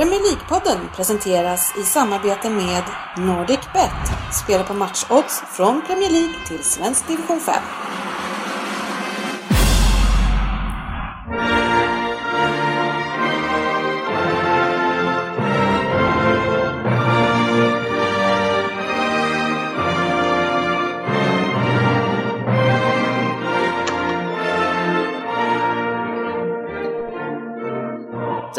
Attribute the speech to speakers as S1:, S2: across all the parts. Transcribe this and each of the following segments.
S1: Premier League-podden presenteras i samarbete med NordicBet. Spela på matchodds från Premier League till svensk division 5.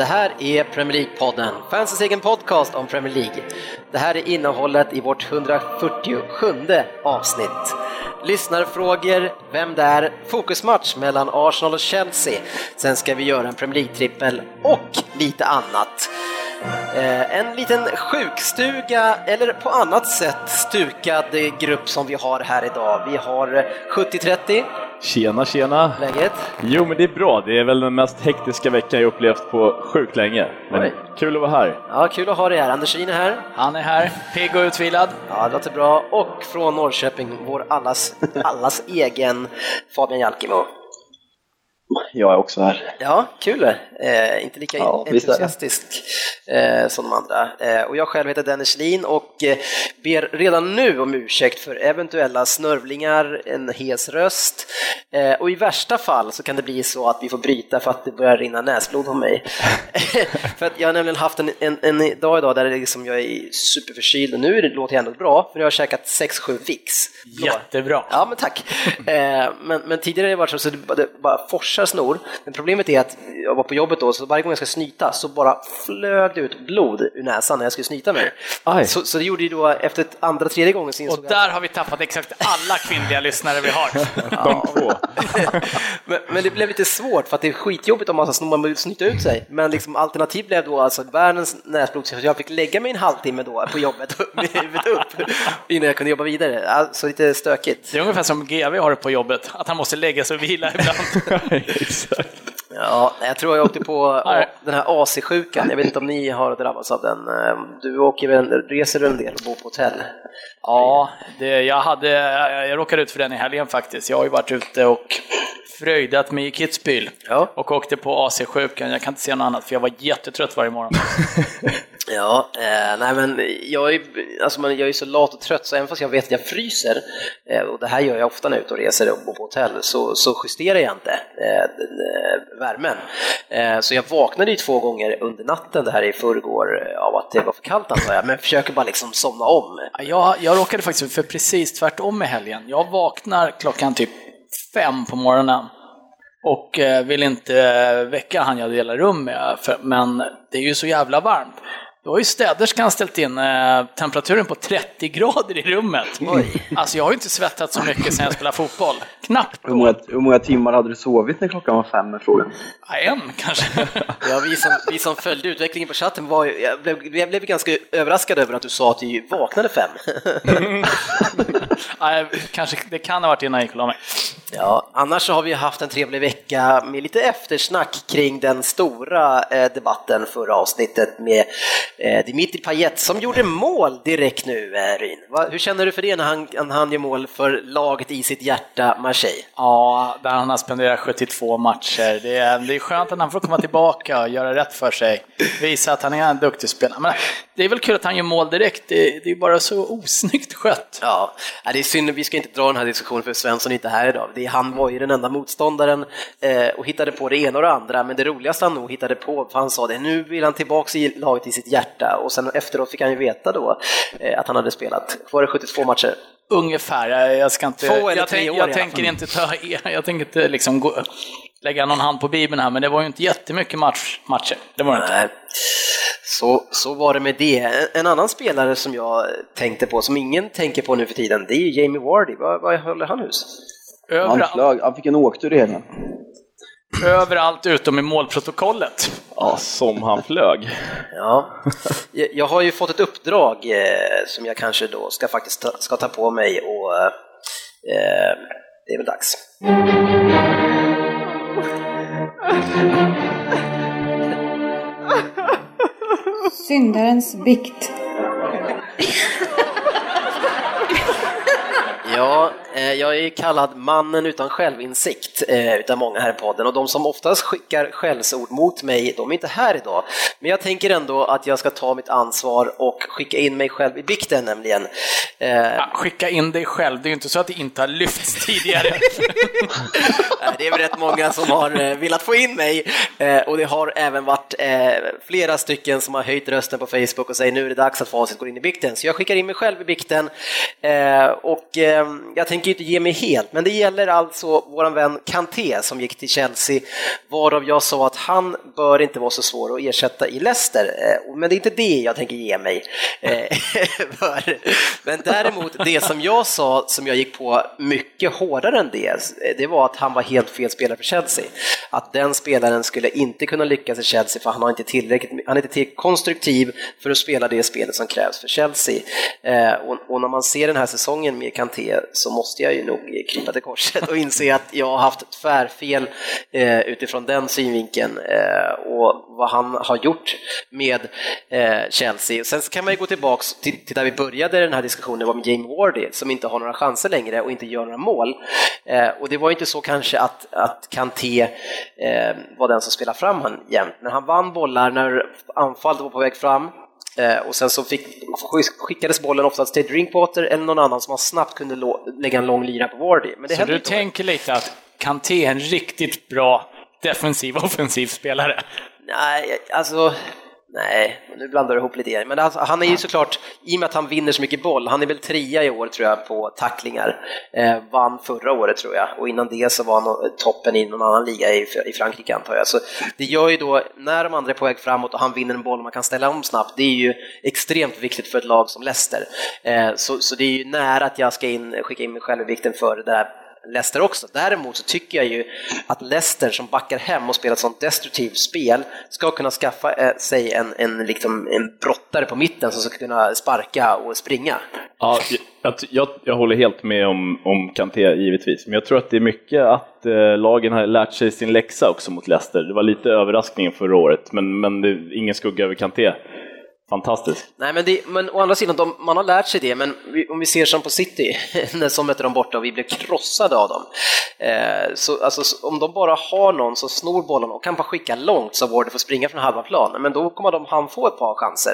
S2: Det här är Premier League-podden, fansens egen podcast om Premier League. Det här är innehållet i vårt 147 avsnitt. Lyssnarfrågor, vem det är, fokusmatch mellan Arsenal och Chelsea. Sen ska vi göra en Premier League-trippel och lite annat. Eh, en liten sjukstuga, eller på annat sätt stukad grupp som vi har här idag. Vi har 70-30,
S3: Tjena, tjena!
S2: läget?
S3: Jo, men det är bra. Det är väl den mest hektiska veckan jag upplevt på sjukt länge. Men
S2: Oj.
S3: kul att vara här.
S2: Ja, kul att ha dig här. Andersin är här.
S4: Han är här, pigg och utvilad.
S2: Ja, det låter bra. Och från Norrköping, vår allas, allas egen Fabian Jalkimo.
S5: Jag är också här.
S2: Ja, kul. Eh, inte lika
S5: Ja,
S2: entusiastisk eh, som de andra. Eh, och jag själv heter Dennis Lin och eh, ber redan nu om ursäkt för eventuella snörvlingar, en hes röst. Eh, och i värsta fall så kan det bli så att vi får bryta för att det börjar rinna näsblod på mig. för att jag har nämligen haft en, en, en dag idag där det liksom jag är superförkyld och nu det, låter jag ändå bra för jag har käkat 6-7 Vicks.
S4: Jättebra.
S2: Ja, men tack. Eh, men, men tidigare har det varit så att det bara- det forsar snor. Men problemet är att jag var på jobbet då, så varje gång jag ska snyta så bara flög det ut blod ur näsan när jag skulle snyta mig. Så, så det gjorde ju då efter ett andra, tredje gången så
S4: Och
S2: jag
S4: där har vi tappat exakt alla kvinnliga lyssnare vi har.
S3: De två.
S2: men, men det blev lite svårt för att det är skitjobbigt om man ska sno- man vill snyta ut sig. Men liksom, alternativ blev då alltså världens näsblod så jag fick lägga mig en halvtimme då på jobbet med huvudet upp innan jag kunde jobba vidare. Alltså lite stökigt.
S4: Det är ungefär som GV har det på jobbet, att han måste lägga sig och vila ibland.
S3: Exakt.
S2: Ja, jag tror jag åkte på den här AC-sjukan. Jag vet inte om ni har drabbats av den. Eh, Du åker reser en del och bor på hotell?
S4: Ja, det, jag, hade, jag råkade ut för den i helgen faktiskt. Jag har ju varit ute och fröjdat mig i Kitzbühel
S2: Ja.
S4: och åkte på AC-sjukan. Jag kan inte säga något annat för jag var jättetrött varje morgon.
S2: Ja, eh, nej men jag är, alltså man, jag är så lat och trött så även fast jag vet att jag fryser, eh, och det här gör jag ofta när jag är ute och reser och bor på hotell, så, så justerar jag inte eh, eh, värmen. Eh, så jag vaknade ju två gånger under natten, det här i förrgår, eh, av att det var för kallt antar jag, men försöker bara liksom somna om.
S4: Jag, jag jag råkade faktiskt ut för precis tvärtom i helgen. Jag vaknar klockan typ fem på morgonen och eh, vill inte eh, väcka han jag delar rum med, men det är ju så jävla varmt. Då har ju städerskan ställt in eh, temperaturen på 30 grader i rummet. Alltså jag har ju inte svettats så mycket sedan jag spelade fotboll. Knappt.
S5: Hur många, hur många timmar hade du sovit när klockan var fem är frågan?
S4: Ja, En kanske.
S2: Ja, vi, som, vi som följde utvecklingen på chatten var ju, jag blev, jag blev ganska överraskad över att du sa att du vaknade fem.
S4: Nej, kanske. Det kan ha varit innan jag gick och la mig.
S2: Ja, annars så har vi haft en trevlig vecka med lite eftersnack kring den stora eh, debatten förra avsnittet med Dimitri Payet som gjorde mål direkt nu, eh, Ryn. Hur känner du för det när han, när han gör mål för laget i sitt hjärta, Marseille?
S4: Ja, där han har spenderat 72 matcher. Det är, det är skönt att han får komma tillbaka och göra rätt för sig. Visa att han är en duktig spelare. Men det är väl kul att han gör mål direkt. Det, det är bara så osnyggt skött.
S2: Ja, det är synd, vi ska inte dra den här diskussionen för Svensson är inte här idag. Det, han var ju den enda motståndaren eh, och hittade på det ena och det andra, men det roligaste han nog hittade på, för han sa det, nu vill han tillbaka i laget i sitt hjärta och sen efteråt fick han ju veta då eh, att han hade spelat, var det 72 matcher?
S4: Ungefär. Jag, jag ska inte...
S2: Två eller
S4: jag,
S2: tre
S4: tänk,
S2: år
S4: jag
S2: alla
S4: tänker inte ta... Jag tänker inte liksom gå, lägga någon hand på Bibeln här, men det var ju inte jättemycket match, matcher. Det var det inte.
S2: Så, så var det med det. En, en annan spelare som jag tänkte på, som ingen tänker på nu för tiden, det är ju Jamie Vardy. Vad, håller han hus?
S5: Han,
S4: Överallt,
S5: flög, han fick en åktur i helgen.
S4: Överallt utom i målprotokollet.
S3: Ja, som han flög.
S2: Ja, jag, har ju fått ett uppdrag eh, som jag kanske då ska faktiskt ta, ska ta på mig och eh, det är väl dags.
S1: Syndarens bikt.
S2: Ja, eh, jag är kallad mannen utan självinsikt eh, utav många här i podden och de som oftast skickar skällsord mot mig, de är inte här idag. Men jag tänker ändå att jag ska ta mitt ansvar och skicka in mig själv i bikten nämligen. Eh,
S4: Ja, skicka in dig själv, det är ju inte så att det inte har lyfts tidigare.
S2: Det är väl rätt många som har velat få in mig och det har även varit flera stycken som har höjt rösten på Facebook och säger nu är det dags att Facit går in i bikten. Så jag skickar in mig själv i bikten och Ehm, jag tänker inte ge mig helt, men det gäller alltså våran vän Kanté som gick till Chelsea, varav jag sa att han bör inte vara så svår att ersätta i Leicester. Ehm, men det är inte det jag tänker ge mig. Ehm, för. Men däremot, det som jag sa, som jag gick på mycket hårdare än det, eh, det var att han var helt fel spelare för Chelsea. Att den spelaren skulle inte kunna lyckas i Chelsea för han, har inte tillräckligt, han är inte tillräckligt konstruktiv för att spela det spelet som krävs för Chelsea. Och när man ser den här säsongen med Kanté så måste jag ju nog krypa till korset och inse att jag har haft tvärfel eh, utifrån den synvinkeln eh, och vad han har gjort med eh, Chelsea. Sen så kan man ju gå tillbaks till, till där vi började den här diskussionen var med Jamie Wardy som inte har några chanser längre och inte gör några mål. Eh, och det var ju inte så kanske att, att Kanté eh, var den som spelade fram han jämt, men han vann bollar när anfallet var på väg fram och sen så fick, skickades bollen oftast till Drinkwater eller någon annan som man snabbt kunde lägga en lång lira på Wardy. Men det
S4: Så du
S2: inte.
S4: tänker lite att Kanté är en riktigt bra defensiv och offensiv spelare?
S2: Nej, alltså... Nej, nu blandar du ihop lite igen. Men alltså, han är ju såklart, i och med att han vinner så mycket boll, han är väl trea i år tror jag på tacklingar. Eh, vann förra året tror jag och innan det så var han toppen i någon annan liga i, i Frankrike antar jag. Så det gör ju då, när de andra är på väg framåt och han vinner en boll och man kan ställa om snabbt, det är ju extremt viktigt för ett lag som Leicester. Eh, så, så det är ju nära att jag ska in, skicka in mig själv i vikten för det där Leicester också. Däremot så tycker jag ju att Leicester som backar hem och spelar ett sånt destruktivt spel ska kunna skaffa eh, sig en, en, liksom, en brottare på mitten som ska kunna sparka och springa.
S3: Ja, jag, jag, jag håller helt med om, om Kanté givetvis, men jag tror att det är mycket att eh, lagen har lärt sig sin läxa också mot Leicester. Det var lite överraskningen förra året, men, men det, ingen skugga över Kanté. Fantastiskt.
S2: Nej, men, det, men å andra sidan, de, man har lärt sig det, men vi, om vi ser som på City, när som mötte dem borta och vi blev krossade av dem. Eh, så, alltså, så- om de bara har någon som snor bollen och kan bara skicka långt så Wardy får springa från halva plan, men då kommer de han få ett par chanser.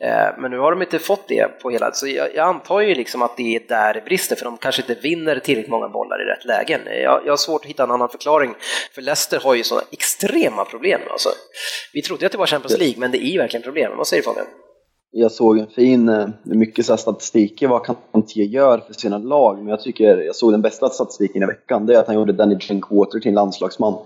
S2: Eh, men nu har de inte fått det på hela, så jag, jag antar ju liksom att det är där det brister, för de kanske inte vinner tillräckligt många bollar i rätt lägen. Jag, jag har svårt att hitta en annan förklaring, för Leicester har ju sådana extrema problem. Alltså. Vi trodde att det var Champions League, men det är ju verkligen problem. Vad säger du Fabian?
S5: Jag såg en fin, eh, mycket så här statistik i vad Kanté gör för sina lag, men jag tycker jag såg den bästa statistiken i veckan, det är att han gjorde Danny Drinkwater till en landslagsman.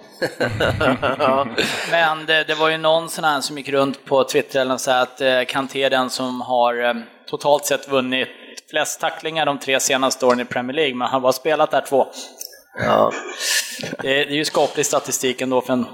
S4: Men det, det var ju någon sån här som gick runt på Twitter eller så här att eh, Kanté är den som har eh, totalt sett vunnit flest tacklingar de tre senaste åren i Premier League, men han har bara spelat där två.
S2: Ja.
S4: Det, det är ju skaplig statistik ändå för en...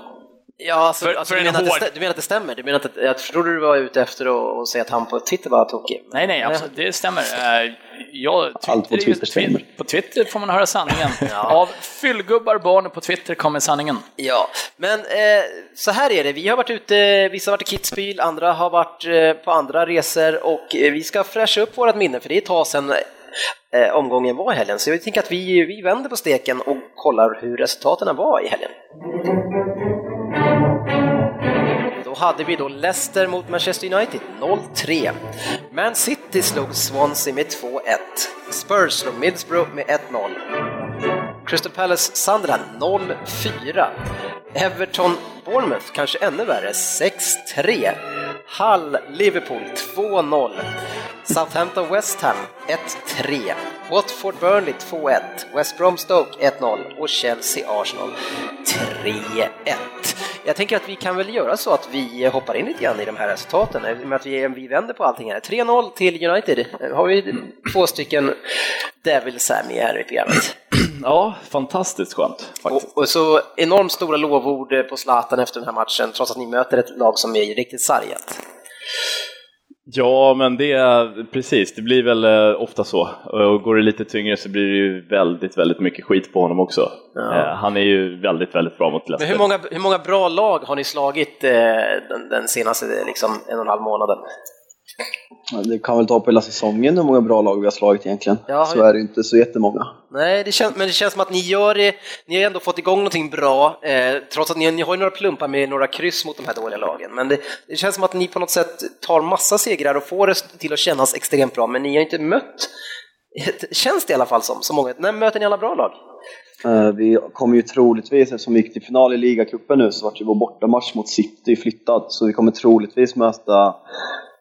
S2: Ja, alltså,
S4: För-
S2: alltså,
S4: för
S2: du,
S4: en
S2: menar att det,
S4: hård-
S2: du menar att det stämmer? Du menar att, jag trodde du var ute efter att säga att han på Twitter var tokig.
S4: Nej, nej, absolut, det stämmer. Eh, Jag,
S5: Allt på Twitter stämmer.
S4: På Twitter får man höra sanningen. Av fyllgubbar barn på Twitter kommer sanningen.
S2: Ja, men eh, så här är det. Vi har varit ute, vissa har varit i Kitzbühel, andra har varit eh, på andra resor och eh, vi ska fräscha upp vårt minne för det är ett tag sedan eh, omgången var i helgen. Så jag tänker att vi, vi vänder på steken och kollar hur resultaten var i helgen. Då hade vi då Leicester mot Manchester United 0-3. Man City slog Swansea med 2-1. Spurs slog Middlesbrough med 1-0. Crystal Palace Sunderland 0-4. Everton Bournemouth kanske ännu värre 6-3. Hull Liverpool 2-0. Southampton West Ham 1-3. Watford Burnley 2-1. West Brom Stoke 1-0 och Chelsea Arsenal 3-1. Jag tänker att vi kan väl göra så att vi hoppar in lite grann i de här resultaten, i och med att vi, vi vänder på allting här. 3-0 till United. Har vi två stycken Devils här med här i programmet.
S3: Ja, fantastiskt skönt faktiskt.
S2: Och, och så enormt stora lovord på Zlatan efter den här matchen, trots att ni möter ett lag som är riktigt sargat.
S3: Ja, men det är precis, det blir väl eh, ofta så. Och går det lite tyngre så blir det ju väldigt, väldigt mycket skit på honom också.
S2: Ja.
S3: Eh, Han är ju väldigt, väldigt bra mot
S2: Men
S3: Leicester.
S2: hur många, hur många bra lag har ni slagit eh, den, den senaste liksom, en och en halv månaden?
S5: Det kan väl ta på hela säsongen hur många bra lag vi har slagit egentligen.
S2: Ja,
S5: så är det inte så jättemånga.
S2: Nej, det känns, men det känns som att ni gör det, ni har ändå fått igång någonting bra, eh, trots att ni, ni har ju några plumpar med några kryss mot de här dåliga lagen. Men det, det känns som att ni på något sätt tar massa segrar och får det till att kännas extremt bra, men ni har inte mött, känns det i alla fall som, så många. När möter ni alla bra lag?
S5: Eh, vi kommer ju troligtvis, eftersom vi gick till final i ligacupen nu, så vart ju vår bortamatch mot City flyttad. Så vi kommer troligtvis möta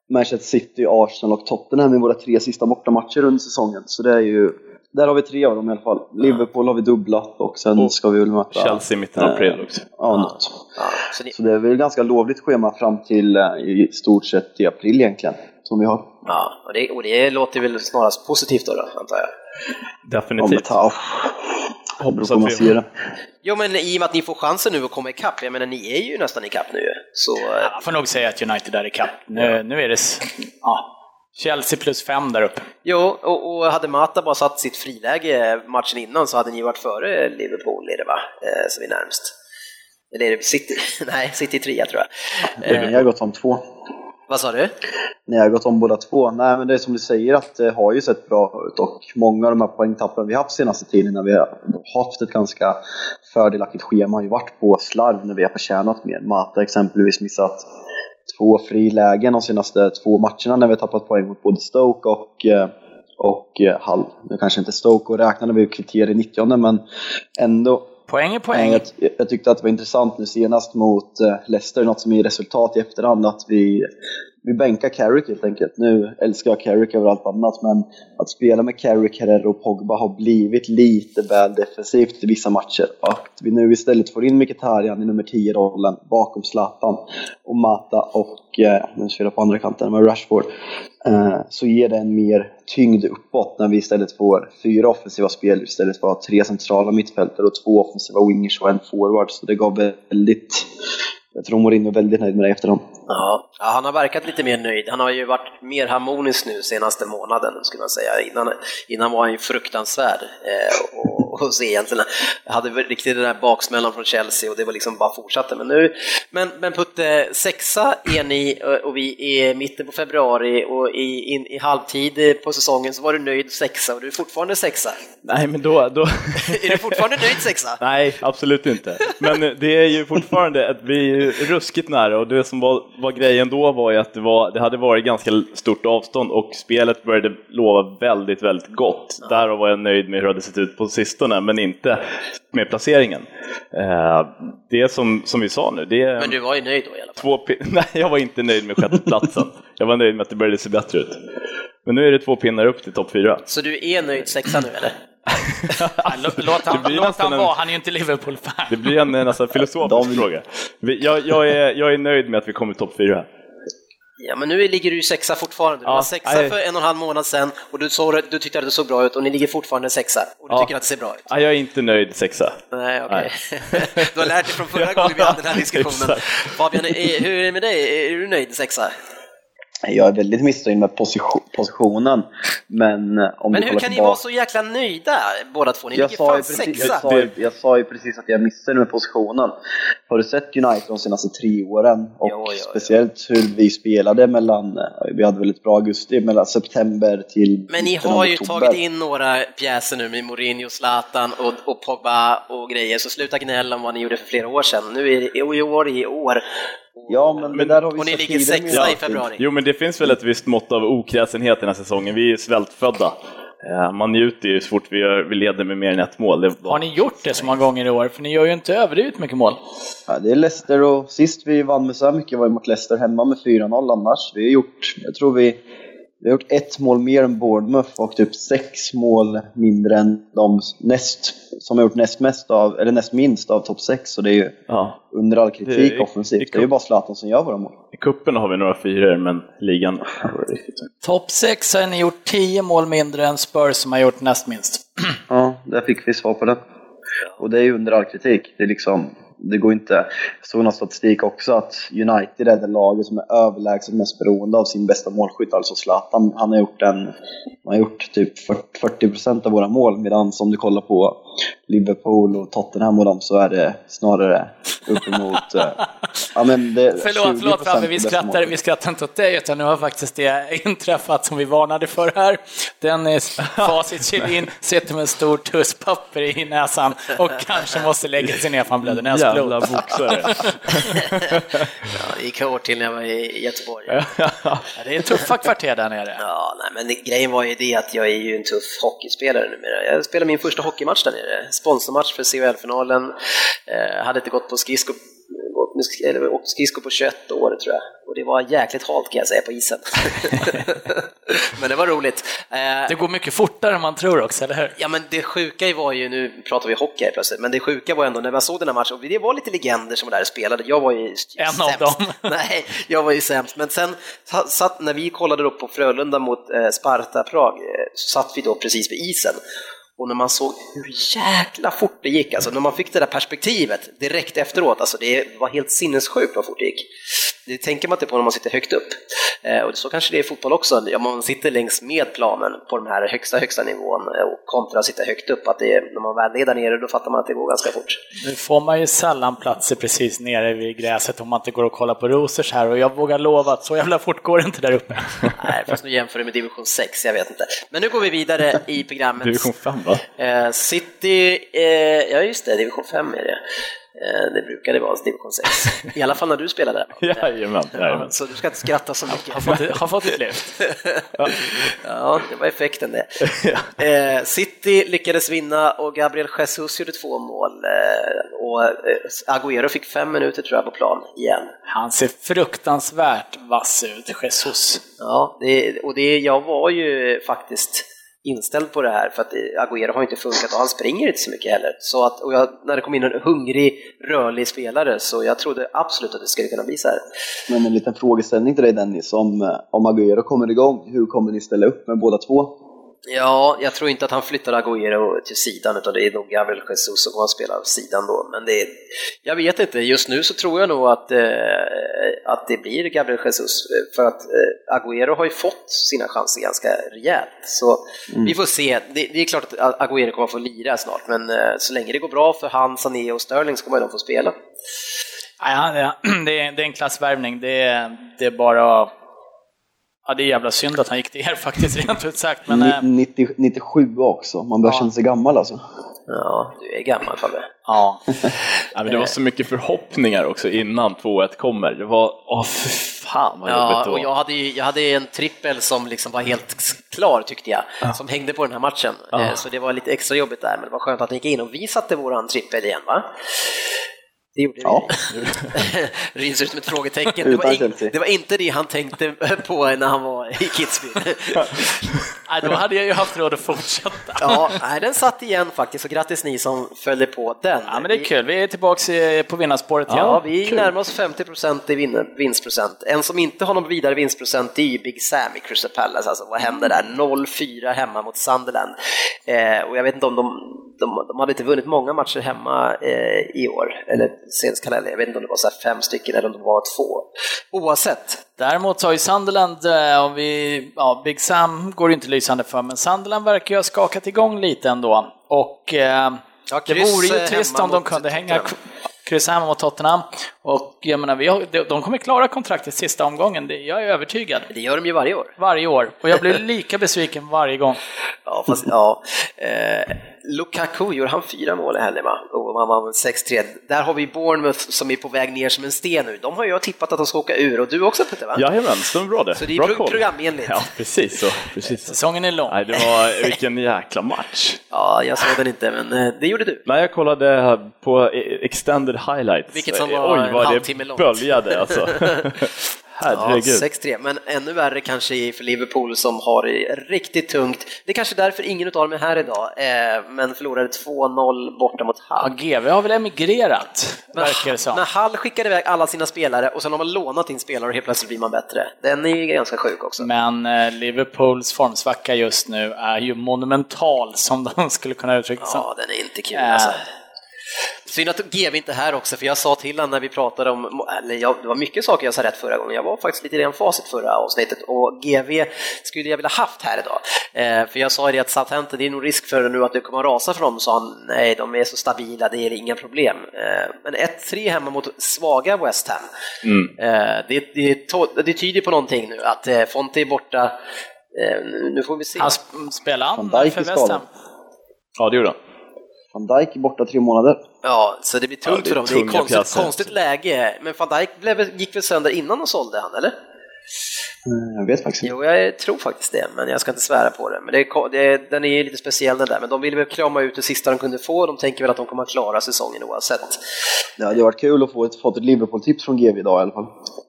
S5: Manchester City, Arsenal och Tottenham i våra tre sista bortamatcher under säsongen. Så det är ju, där har vi tre av dem i alla fall. Liverpool har vi dubblat och sen
S3: Och
S5: ska vi väl möta...
S3: Chelsea i mitten av
S5: eh,
S3: april också.
S5: Ja, något.
S2: Ja, så ni,
S5: Så det är väl ganska lovligt schema fram till eh, i stort sett i april egentligen, som vi har.
S2: ja och, det, och det låter väl snarast positivt då, då antar jag?
S3: Definitivt.
S5: tag.
S3: Hoppas att vi-
S5: ser det.
S2: Jo, men i och med att ni får chansen nu att komma ikapp, jag menar ni är ju nästan ikapp nu så... eh,
S4: Jag får nog säga att United är ikapp. Nu, nu är det ja, Chelsea plus fem där uppe.
S2: Jo, och, och hade Mata bara satt sitt friläge matchen innan så hade ni varit före Liverpool, är det va? Eh, som är närmst. Eller är det City? Nej, City trea tror jag.
S5: Eh, Jag har gått om två.
S2: Vad sa du?
S5: Ni har gått om båda två. Nej, men det är som du säger att det har ju sett bra ut och många av de här poängtappen vi haft senaste tiden när vi har haft ett ganska fördelaktigt schema har ju varit på slarv när vi har förtjänat mer. Mata exempelvis missat två frilägen de senaste två matcherna när vi tappat poäng mot både Stoke och, eh, och eh, Hull. Nu kanske inte Stoke och räknade vi kvitter i 90 men ändå
S4: Poäng är poäng.
S5: Jag, jag tyckte att det var intressant nu senast mot eh, Leicester, något som är resultat i efterhand, att vi, vi bänkar Carrick helt enkelt. Nu älskar jag Carrick över allt annat, men att spela med Carrick, Herrera och Pogba har blivit lite väl defensivt i vissa matcher. Att vi nu istället får in Mkhitaryan i nummer 10-rollen bakom Zlatan och Mata och, eh, nu spelar jag på andra kanten, med Rashford, eh, så ger det en mer tyngd uppåt när vi istället får fyra offensiva spel istället för att ha tre centrala mittfältare och två offensiva wingers och en forward. Så det gav väldigt, jag tror Mourinho är väldigt nöjd med det efter dem.
S2: Ja, ja, han har verkat lite mer nöjd. Han har ju varit mer harmonisk nu senaste månaden, skulle man säga. Innan, innan var han ju fruktansvärd eh, och, och se egentligen. hade väl riktigt den där baksmällan från Chelsea och det var liksom bara fortsatte. Men nu, men, men Putte, sexa är ni eh, och vi är mitten på februari och i, in, i halvtid på säsongen så var du nöjd sexa och du är fortfarande sexa.
S3: Nej, men då... då...
S2: Är du fortfarande nöjd sexa?
S3: Nej, absolut inte. Men det är ju fortfarande att vi är ruskigt nära och det som var, var grejen då var ju att det, var, det hade varit ganska stort avstånd och spelet började lova väldigt, väldigt gott. Därav var jag nöjd med hur det hade sett ut på sistone, men inte med placeringen. Eh, Det som, som vi sa nu, det
S2: Men du var ju nöjd då i alla fall.
S3: två Nej, jag var inte nöjd med sjätteplatsen. Jag var nöjd med att det började se bättre ut. Men nu är det två pinnar upp till topp fyra.
S2: Så du är nöjd sexa nu eller?
S4: Lå- Låt
S3: Det
S4: han,
S3: blir
S4: låt han
S3: en-
S4: vara, han är ju inte Liverpool-fan.
S3: Det blir en eh, nästan filosofisk fråga. Jag, jag, är, jag är nöjd med att vi kommer topp fyra.
S2: Ja, men nu ligger du ju sexa fortfarande. Du
S3: Ja,
S2: var sexa
S3: nej.
S2: för en och en halv månad sedan och du, såg, du tyckte att det såg bra ut och ni ligger fortfarande sexa och du
S3: Ja.
S2: tycker att det ser bra ut.
S3: Ja, jag är inte nöjd sexa.
S2: Nej, okej. du har lärt dig från förra gången vi hade den här diskussionen. Fabian, är, hur är det med dig? Är du nöjd sexa?
S5: Jag är väldigt missnöjd med position, positionen, men om
S2: Men hur kan ni vara så jäkla nöjda båda två? Ni
S5: Jag
S2: ligger
S5: sa,
S2: fan
S5: ju precis,
S2: sexa!
S5: jag, sa ju, jag sa ju precis att jag är missnöjd med positionen. Har du sett United de senaste tre åren? Och
S2: Jo, jo, jo.
S5: speciellt hur vi spelade mellan, eh, vi hade väldigt bra augusti, mellan september till
S2: Men ni har ju
S5: oktober.
S2: tagit in några pjäser nu med Mourinho, Zlatan och, och Pogba och grejer, så sluta gnälla om vad ni gjorde för flera år sedan. Nu är det i år, i år.
S5: Ja, men, det där har vi
S2: Och ni ligger sexa i februari.
S3: Jo, men det finns väl ett visst mått av okräsenhet den här säsongen. Vi är svältfödda. Eh, Man njuter ju så fort vi, gör, vi leder med mer än ett mål. Det var-
S4: Har ni gjort det så många gånger i år? För ni gör ju inte överdrivet mycket mål.
S5: Ja, det är Leicester och sist vi vann med så här mycket var ju mot Leicester hemma med 4-0 annars. Vi har gjort, jag tror vi, vi har gjort ett mål mer än Bournemouth och typ sex mål mindre än de näst, som har gjort näst mest av, eller näst minst av topp sex. Så det är ju
S3: Ja.
S5: under all kritik
S3: Det-
S5: offensivt.
S3: i-
S5: Det är ju bara Zlatan som gör våra mål.
S3: I kuppen har vi några fyror, men ligan...
S4: Topp 6 har ni gjort 10 mål mindre än Spurs som har gjort näst minst.
S5: Ja, där fick vi svar på det. Och det är ju under all kritik. Det är liksom, det går inte. Jag såg någon statistik också att United är det laget som är överlägset mest beroende av sin bästa målskytt, alltså Zlatan. Han har gjort en, han har gjort typ 40% av våra mål, medan om du kollar på Liverpool och Tottenham och dem så är det snarare uppemot eh, Ja, men det,
S4: Förlåt, förlåt
S5: 20%
S4: Fabbe, vi skrattar, vi skrattar inte åt dig, utan nu har faktiskt det inträffat som vi varnade för här. Dennis Facit Kjellin sitter med en stor tusspapper i näsan och kanske måste lägga sig ner för han blöder
S3: Jävla
S4: näsblod.
S3: boxare.
S2: Ja, det gick hårt till när jag var i Göteborg.
S4: Ja, det är tuffa kvarter där nere.
S2: Ja, nej, men grejen var ju det att jag är ju en tuff hockeyspelare numera. Jag spelade min första hockeymatch där nere, sponsormatch för CHL-finalen. Eh, hade inte gått på skridsko, gått med, eller åkt skridsko på 21 år tror jag. Och det var jäkligt halt kan jag säga på isen. men det var roligt. Eh,
S4: Det går mycket fortare än man tror också, eller hur?
S2: Ja men det sjuka var ju, nu pratar vi hockey plötsligt, men det sjuka var ändå när man såg den här matchen, och det var lite legender som var där och spelade, jag var ju
S4: En av
S2: sämst.
S4: dem.
S2: Nej, jag var ju sämst, men sen sa- satt, när vi kollade upp på Frölunda mot eh, Sparta Prag, eh, så satt vi då precis vid isen. Och när man såg hur jäkla fort det gick, alltså när man fick det där perspektivet direkt efteråt, alltså det var helt sinnessjukt vad fort det gick. Det tänker man inte på när man sitter högt upp. Eh, och så kanske det är i fotboll också, ja, man sitter längs med planen på den här högsta, högsta nivån eh, och kontra att sitta högt upp, att det är, när man väl är där nere då fattar man att det går ganska fort.
S4: Nu får man ju sällan platser precis nere vid gräset om man inte går och kollar på Rosers här och jag vågar lova att så jävla fort går det inte där uppe.
S2: Nej, fast nu jämför det med division 6, jag vet inte. Men nu går vi vidare i programmet.
S3: Division 5 va?
S2: Eh, City, ja just det, division 5 är det. Eh, det brukade vara division 6. I alla fall när du spelade.
S3: Jajamän,
S2: Ja,
S3: jajamän.
S2: så du ska inte skratta så
S4: Har
S2: mycket.
S4: fått, har fått ett lyft.
S2: Ja, det var effekten det. Eh, City lyckades vinna och Gabriel Jesus gjorde två mål. Eh, och Agüero fick fem minuter tror jag på plan igen.
S4: Han ser fruktansvärt vass ut, Jesus.
S2: Ja, det, och det, jag var ju faktiskt inställd på det här för att Aguero Agüero har inte funkat och han springer inte så mycket heller. Så att, och jag, när det kom in en hungrig, rörlig spelare så jag trodde absolut att det skulle kunna bli så här.
S5: Men en liten frågeställning till dig Dennis, om, eh, om Agüero kommer igång, hur kommer ni ställa upp med båda två?
S2: Ja, jag tror inte att han flyttar Agüero till sidan utan det är nog Gabriel Jesus som kommer att spela av sidan då. Men det är, jag vet inte, just nu så tror jag nog att, eh, att det blir Gabriel Jesus för att eh, Agüero har ju fått sina chanser ganska rejält. Så vi får se. Det, det är klart att Agüero kommer att få lira snart men eh, så länge det går bra för han, Sané och Sterling så kommer de få spela.
S4: Han- ja, det, är, det är en klassvärvning. Det är, det är bara... Ja, det är jävla synd att han gick till er faktiskt, rent ut sagt. Men, eh,
S5: Ni- 90, 97 också, man börjar
S4: Ja.
S5: känna sig gammal alltså.
S2: Ja, du är gammal Fabbe.
S4: ja.
S3: Ja, men det var så mycket förhoppningar också innan 2-1 kommer. Det var, åh för fan vad jobbigt
S2: Ja,
S3: det
S2: och
S3: var.
S2: jag hade, ju- jag hade en trippel som liksom var helt klar tyckte jag, som hängde på den här matchen.
S3: Ja.
S2: Eh, Så det var lite extra jobbigt där, men det var skönt att den gick in och vi satte våran trippel igen va? Det gjorde
S5: Ja.
S2: vi. Ut som ett frågetecken. Det var, in, det var inte det han tänkte på när han var i Kitzbühel.
S4: Nej, då hade jag ju haft råd att fortsätta.
S2: Ja, nej, den satt igen faktiskt, och grattis ni som följde på den.
S4: Ja, men det är kul. Vi är tillbaka på vinnarspåret igen.
S2: Ja, vi
S3: kul.
S2: närmar oss 50% i vin- vinstprocent. En som inte har någon vidare vinstprocent är ju Big Sam i Crystal Palace. Alltså, vad händer där? 0-4 hemma mot Sunderland. Eh, och jag vet inte om de, de, de hade inte vunnit många matcher hemma eh, i år, eller senast kalender. Jag vet inte om det var så här fem stycken eller om det var två. Oavsett,
S4: Däremot har ju Sunderland, eh, om vi, ja, Big Sam går ju inte lysande för, men Sunderland verkar ju ha skakat igång lite ändå. Och eh,
S2: Ja,
S4: det vore ju
S2: eh,
S4: trist om de kunde hänga kryss hemma mot Tottenham. Och jag menar, vi har, de- de kommer klara kontraktet sista omgången, det, jag är övertygad.
S2: det gör de ju varje år.
S4: Varje år. Och jag blir lika besviken varje gång.
S2: Ja, fast ja. Eh, Lukaku, gjorde han fyra mål i helgen va? Och han vann 6-3. Där har vi Bournemouth som är på väg ner som en sten nu. De har jag tippat att de ska åka ur och du också Peter va?
S3: Jajamän, stämmer bra det.
S2: Så det är
S3: bra
S2: pro- programenligt.
S3: Ja, precis så. Precis.
S4: Säsongen är lång.
S3: Nej, det var, vilken jäkla match.
S2: Ja, jag såg den inte, men eh, det gjorde du.
S3: Nej, jag kollade på extended highlights.
S2: Vilket som var
S3: Oj,
S2: en
S3: vad
S2: halvtimme
S3: det
S2: långt.
S3: böljade alltså.
S2: Ja,
S3: Herregud.
S2: 6-3, men ännu värre kanske för Liverpool som har det riktigt tungt. Det är kanske därför ingen av dem är här idag, eh, men förlorade 2-0 borta mot
S4: Ja,
S2: Hull.
S4: GV har väl emigrerat,
S2: Men,
S4: verkar det som.
S2: men Hull skickade iväg alla sina spelare och sen har man lånat in spelare och helt plötsligt blir man bättre. Den är ju ganska sjuk också.
S4: Men eh, Liverpools formsvacka just nu är ju monumental, som de skulle kunna uttrycka sig.
S2: Ja, den är inte kul alltså. Synd att GV inte är här också, för jag sa till honom när vi pratade om, eller jag, det var mycket saker jag sa rätt förra gången, jag var faktiskt lite redan facit förra avsnittet och GV skulle jag vilja haft här idag. Eh, för jag sa ju det att Southampton, det är nog risk för nu att det kommer att rasa för dem, sa han, nej de är så stabila, det är inga problem. Eh, men 1-3 hemma mot svaga West Ham,
S3: Mm.
S2: eh, det, det, det tyder på någonting nu, att eh, Fonte är borta, eh, nu får vi se.
S4: Han sp- spelar han för West Ham?
S3: Ja, det gjorde han.
S5: Van Dijk är borta tre månader.
S2: Ja, så det blir tungt
S3: Ja, det
S2: för dem. Det är konstigt,
S3: pjäser.
S2: konstigt läge. Men van Dijk blev, gick väl sönder innan de sålde han, eller?
S5: Eh, Jag vet faktiskt inte.
S2: Jo, jag tror faktiskt det, men jag ska inte svära på det. Men det är, det den är ju lite speciell den där, men de ville väl krama ut det sista de kunde få. De tänker väl att de kommer att klara säsongen oavsett.
S5: Det hade varit kul att få ett, fått ett Liverpool-tips från GV idag i alla fall.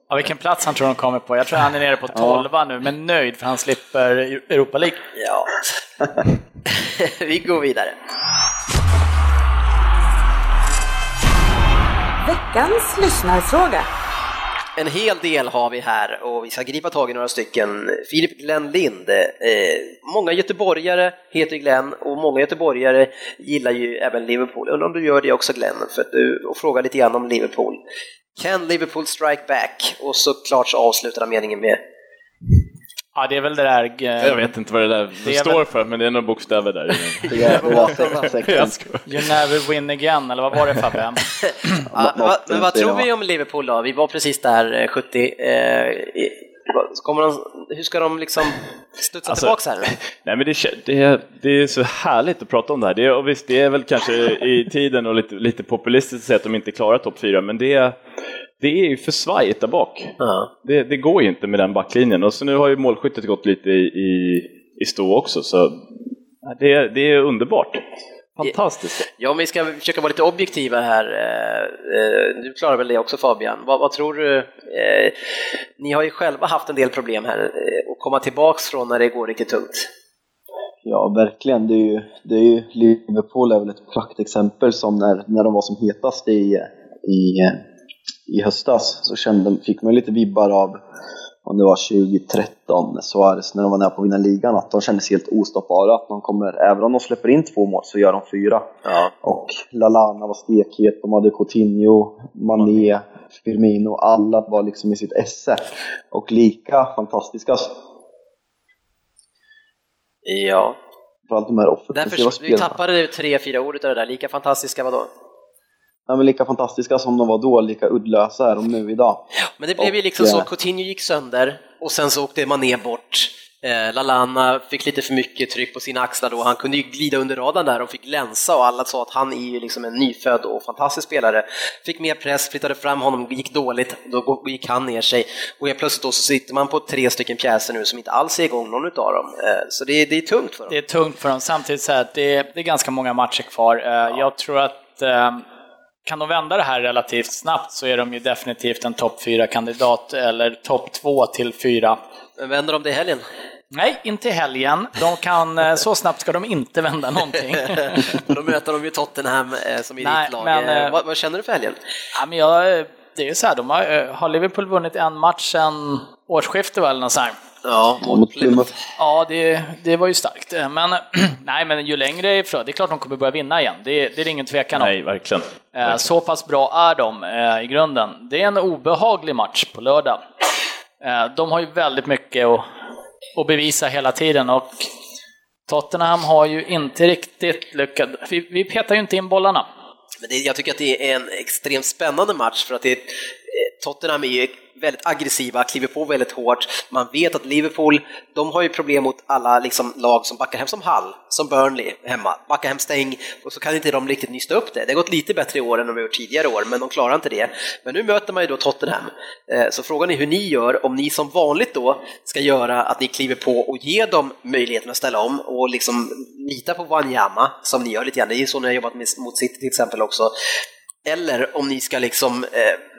S4: Ja, vilken plats han tror de kommer på. Jag tror han är nere på 12 nu, men nöjd för han slipper Europa League.
S2: Ja. Vi går vidare.
S1: Veckans lyssnarfråga.
S2: En hel del har vi här och vi ska gripa tag i några stycken. Filip Glenn Lind. Eh, många göteborgare heter Glenn och många göteborgare gillar ju även Liverpool. Undrar om du gör det också Glenn? För att du och frågar lite grann om Liverpool. Can Liverpool strike back? Och såklart så avslutar han meningen med
S4: Ja, det är väl det där... eh,
S3: Jag vet inte vad det där
S4: Det
S3: står
S4: väl-
S3: för, men det är några bokstäver där.
S4: You never win again, eller vad var det Fabbe?
S2: Ja, va, men vad tror vi om Liverpool då? Vi var precis där eh, 70. Eh, kommer de, hur ska de liksom studsa
S3: Alltså-
S2: tillbaka här?
S3: Nej men det, det, är, det är så härligt att prata om det här. Det är, och visst, det är väl kanske i tiden och lite, lite populistiskt att säga att de inte klarar topp fyra, men det, är- det är ju för svajigt där bak.
S2: Ja.
S3: Det, det går ju inte med den backlinjen. Och så nu har ju målskyttet gått lite i, i, i stå också, så det, är- det är underbart. Fantastiskt.
S2: Ja, om vi ska försöka vara lite objektiva här. eh, eh, Du klarar väl det också Fabian. Vad, vad tror du? Eh, Ni har ju själva haft en del problem här att komma tillbaks från när det går riktigt tungt.
S5: Ja, verkligen. Det är ju, det är ju, Liverpool är väl ett praktexempel som när, när de var som hetast i, i, i höstas så kände, fick man lite vibbar av om det var 2013, Suarez, när de var nära på att vinna ligan, att de kändes helt ostoppbara. Att de kommer, även om de släpper in två mål så gör de fyra.
S2: Ja.
S5: Och Lalana var stekhet, de hade Coutinho, Mané, Firmino, alla var liksom i sitt esse. Och lika fantastiska,
S2: Ja,
S5: framförallt de här offensiva spelarna.
S2: tappade tre, fyra ord utav det där. Lika fantastiska vadå?
S5: Ja, men lika fantastiska som de var då, lika uddlösa är de nu idag.
S2: Men det blev ju
S5: Och,
S2: liksom så,
S5: eh,
S2: Coutinho gick sönder och sen så åkte Mané bort. Eh, Lalana fick lite för mycket tryck på sina axlar då, han kunde ju glida under radarn där och fick länsa och alla sa att han är ju liksom en nyfödd och fantastisk spelare. Fick mer press, flyttade fram honom, gick dåligt, då gick han ner sig och helt plötsligt då så sitter man på tre stycken pjäser nu som inte alls är igång någon utav dem. Eh, så det, är- det är tungt för dem.
S4: Det är tungt för dem. Samtidigt så här att det är, det är ganska många matcher kvar. Eh, Jag tror att eh, kan de vända det här relativt snabbt så är de ju definitivt en topp 4-kandidat, eller topp 2 till 4.
S2: Men vänder de det i helgen?
S4: Nej, inte i helgen. De kan, eh, så snabbt ska de inte vända någonting.
S2: då möter de ju Tottenham eh, som är
S4: Nej,
S2: ditt lag.
S4: men,
S2: Eh, vad, vad känner du för helgen?
S4: Ja, men jag, det är ju så här, de har, har Liverpool vunnit en match sedan årsskiftet väl? Något så här.
S2: Ja,
S5: Mot Plymouth.
S4: Ja, det, det var ju starkt. Men, nej, men ju längre ifrån, det är klart de kommer börja vinna igen. Det, det är det ingen tvekan om.
S3: Nej, verkligen.
S4: Eh, Så pass bra är de eh, i grunden. Det är en obehaglig match på lördag. Eh, De har ju väldigt mycket att, att bevisa hela tiden och Tottenham har ju inte riktigt lyckats. Vi, vi petar ju inte in bollarna.
S2: Men det, jag tycker att det är en extremt spännande match för att det, eh, Tottenham är ju väldigt aggressiva, kliver på väldigt hårt. Man vet att Liverpool, de har ju problem mot alla liksom, lag som backar hem som Hull, som Burnley hemma. Backar hem stäng och så kan inte de riktigt nysta upp det. Det har gått lite bättre i år än de gjort tidigare år, men de klarar inte det. Men nu möter man ju då Tottenham. Eh, så frågan är hur ni gör, om ni som vanligt då ska göra att ni kliver på och ger dem möjligheten att ställa om och liksom lita på Wanyama, som ni gör lite grann. Det är ju så ni har jobbat mot City till exempel också. Eller om ni ska liksom eh,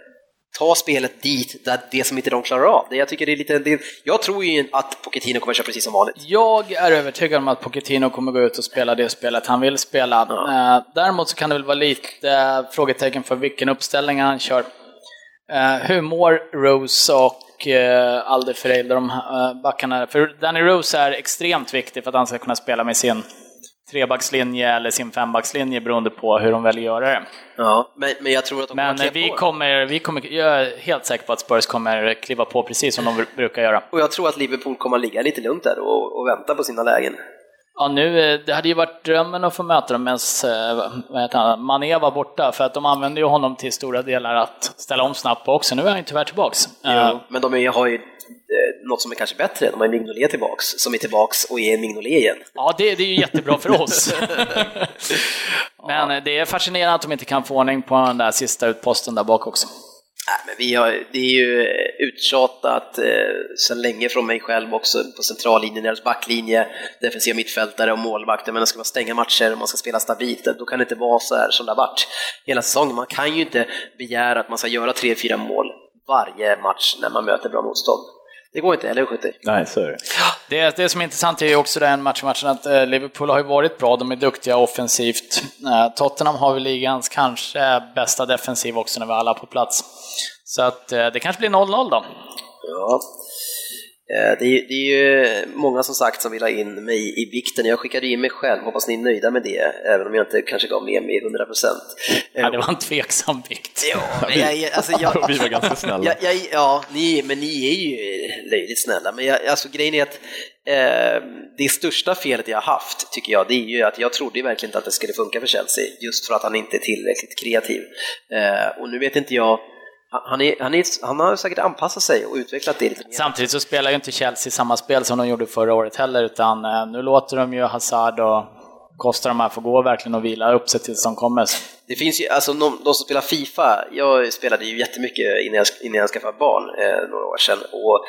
S2: ta spelet dit, där det som inte de klarar av. Jag, tycker det är lite, det, jag tror ju att Pochettino kommer köra precis som vanligt.
S4: Jag är övertygad om att Pochettino kommer gå ut och spela det spelet han vill spela. Eh, Däremot så kan det väl vara lite eh, frågetecken för vilken uppställning han kör. Eh, Hur mår Rose och eh, Alderfereil, de eh, backarna? För Danny Rose är extremt viktig för att han ska kunna spela med sin trebackslinje eller sin fembackslinje beroende på hur de väljer att göra det.
S2: Ja, men, men jag tror att de
S4: Men
S2: kommer
S4: vi
S2: på.
S4: kommer, vi kommer, jag är helt säker på att Spurs kommer kliva på precis som de brukar göra.
S2: Och jag tror att Liverpool kommer att ligga lite lugnt där och, och vänta på sina lägen.
S4: Ja, nu, eh, det hade ju varit drömmen att få möta dem heter han, Mané var borta, för att de använde ju honom till stora delar att ställa om snabbt på också. Nu är han ju tyvärr tillbaks. Eh,
S2: Men de har ju eh, något som är kanske bättre. De har Mignolet tillbaks, som är tillbaks och är Mignolet igen.
S4: Ja, det, det är ju jättebra för oss. Men eh, det är fascinerande att de inte kan få ordning på den där sista utposten där bak också.
S2: Nej, men vi har, det är ju eh, uttjatat eh, sedan länge från mig själv också på centrallinjen, deras backlinje, defensiva mittfältare och målvakter. Men ska man stänga matcher och man ska spela stabilt, då kan det inte vara så här som det har varit hela säsongen. Man kan ju inte begära att man ska göra tre, fyra mål varje match när man möter bra motstånd. Det går inte, eller hur?
S3: Nej, så är det.
S4: Det, det som är intressant är ju också den matchen, matchen att eh, Liverpool har ju varit bra, de är duktiga offensivt. Eh, Tottenham har väl ligans kanske bästa defensiv också när vi alla är på plats. Så att eh, det kanske blir 0-0 då.
S2: Ja. Eh, Det är, det är ju många som sagt som vill ha in mig i vikten. Jag skickade in mig själv, hoppas ni är nöjda med det, även om jag inte kanske gav med mig 100 procent.
S4: Ja, det var en tveksam vikt.
S2: Ja, men jag, alltså jag,
S3: Vi var ganska snälla.
S2: jag, jag, ja, ni, men ni är ju löjligt snälla. Men jag, alltså, grejen är att eh, det största felet jag har haft, tycker jag, det är ju att jag trodde verkligen inte att det skulle funka för Chelsea, just för att han inte är tillräckligt kreativ. Eh, och nu vet inte jag, han, är, han, är, han har säkert anpassat sig och utvecklat det lite mer.
S4: Samtidigt så spelar ju inte Chelsea samma spel som de gjorde förra året heller, utan eh, nu låter de ju Hazard och Costa de här få gå verkligen och vila upp sig tills de kommer.
S2: Det finns ju, alltså de, de som spelar Fifa, jag spelade ju jättemycket innan jag, innan jag skaffade barn eh, några år sedan och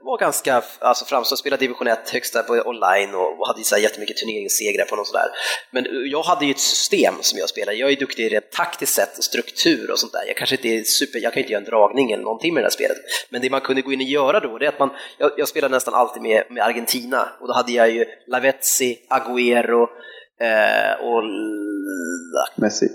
S2: var ganska, alltså framstående, spelade division 1 högsta på online och, hade så här jättemycket turneringssegrar på något sådär. Men eh, jag hade ju ett system som jag spelade, jag är duktig rent taktiskt sett, och struktur och sånt där. Jag kanske inte är super, jag kan inte göra en dragning eller någonting med det här spelet. Men det man kunde gå in och göra då, det är att man, jag, jag spelade nästan alltid med, med Argentina och då hade jag ju Lavezzi, Agüero eh, och
S5: Messi.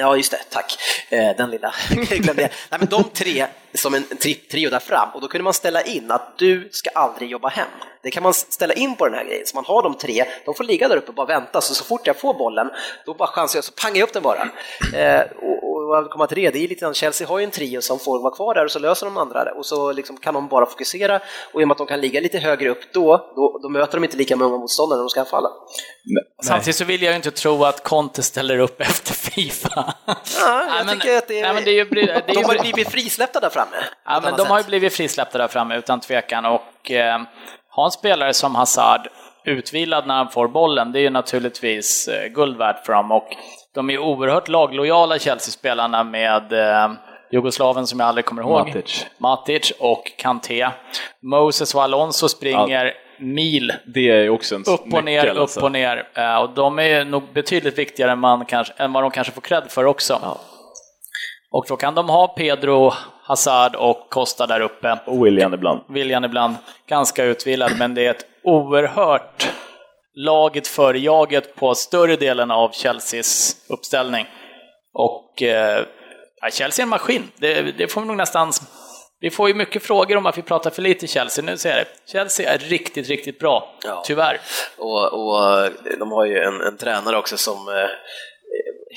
S2: Ja, just det, tack. Eh, den lilla glömde jag. Nej, men de tre som en trio där fram och då kunde man ställa in att du ska aldrig jobba hem. Det kan man ställa in på den här grejen, så man har de tre, de får ligga där uppe och bara vänta, så så fort jag får bollen, då bara chansar jag, så pangar jag upp den bara. Eh, och, vill komma till det, det är lite grann, Chelsea har ju en trio som får vara kvar där och så löser de andra det och så liksom kan de bara fokusera och i och med att de kan ligga lite högre upp då, då, då möter de inte lika många motståndare när de ska anfalla.
S4: Samtidigt så vill jag ju inte tro att Conte ställer upp efter Fifa.
S2: Ja, jag
S4: Nej, men-
S2: tycker att det är...
S4: nej, men det är ju, det är ju,
S2: de har ju blivit frisläppta där framme.
S4: Ja, men de har ju
S2: sätt.
S4: blivit frisläppta där framme utan tvekan och eh, ha en spelare som Hazard utvilad när han får bollen, det är ju naturligtvis eh, guld värt för dem och de är oerhört laglojala Chelsea-spelarna med eh, Jugoslaven som jag aldrig kommer ihåg.
S3: Matic.
S4: Matic och Kanté. Moses och Alonso springer mil
S3: Det är också en
S4: upp och ner, upp
S3: alltså.
S4: och ner. Eh, Och de är nog betydligt viktigare än, man kanske, än vad de kanske får cred för också. Och då kan de ha Pedro, Hazard och Costa där uppe.
S3: Och William ibland.
S4: William ibland ganska utvilad, men det är ett oerhört laget för jaget på större delen av Chelseas uppställning. Och eh, Chelsea är en maskin, det, det får vi nog nästan... Vi får ju mycket frågor om att vi pratar för lite Chelsea, nu säger jag det. Chelsea är riktigt, riktigt bra,
S2: Ja.
S4: tyvärr.
S2: Och, och de har ju en, en tränare också som eh,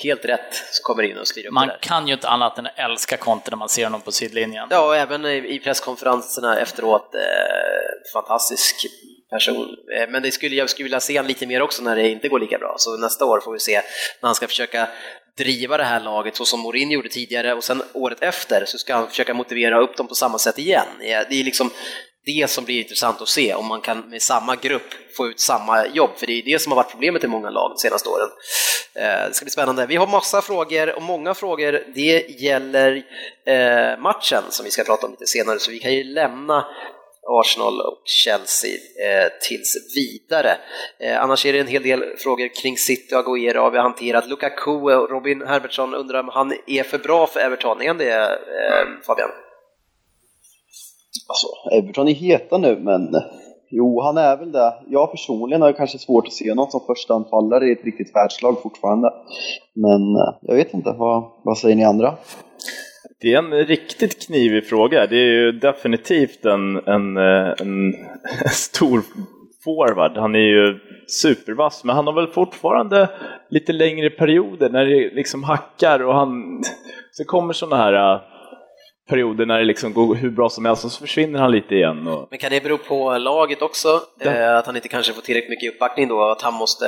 S2: helt rätt som kommer in och styr upp
S4: Man
S2: det där.
S4: kan ju inte annat än älska Conte när man ser honom på sidlinjen.
S2: Ja, och även i, presskonferenserna efteråt, eh, fantastisk person. Eh, men det skulle, jag skulle vilja se han lite mer också när det inte går lika bra. Så nästa år får vi se när han ska försöka driva det här laget så som Mourinho gjorde tidigare och sen året efter så ska han försöka motivera upp dem på samma sätt igen. Eh, Det är liksom det som blir intressant att se, om man kan med samma grupp få ut samma jobb, för det är det som har varit problemet i många lag de senaste åren. Eh, det ska bli spännande. Vi har massa frågor och många frågor, det gäller eh, matchen som vi ska prata om lite senare, så vi kan ju lämna Arsenal och Chelsea eh, tills vidare. Eh, annars är det en hel del frågor kring City och Aguero har vi hanterat. Lukaku och Robin Herbertsson undrar om han är för bra för Everton. Är han det, eh, Fabian?
S5: Alltså, Everton är heta nu, men jo, han är väl det. Jag personligen har kanske svårt att se någon som första anfallare i ett riktigt världslag fortfarande. Men eh, jag vet inte, vad, vad säger ni andra?
S3: Det är en riktigt knivig fråga. Det är ju definitivt en, en, eh, en stor forward. Han är ju supervass, men han har väl fortfarande lite längre perioder när det liksom hackar och han... Så kommer sådana här eh, perioder när det liksom går hur bra som helst och så försvinner han lite igen. Och...
S2: Men kan det bero på laget också? Eh, att han inte kanske får tillräckligt mycket uppbackning då, att han måste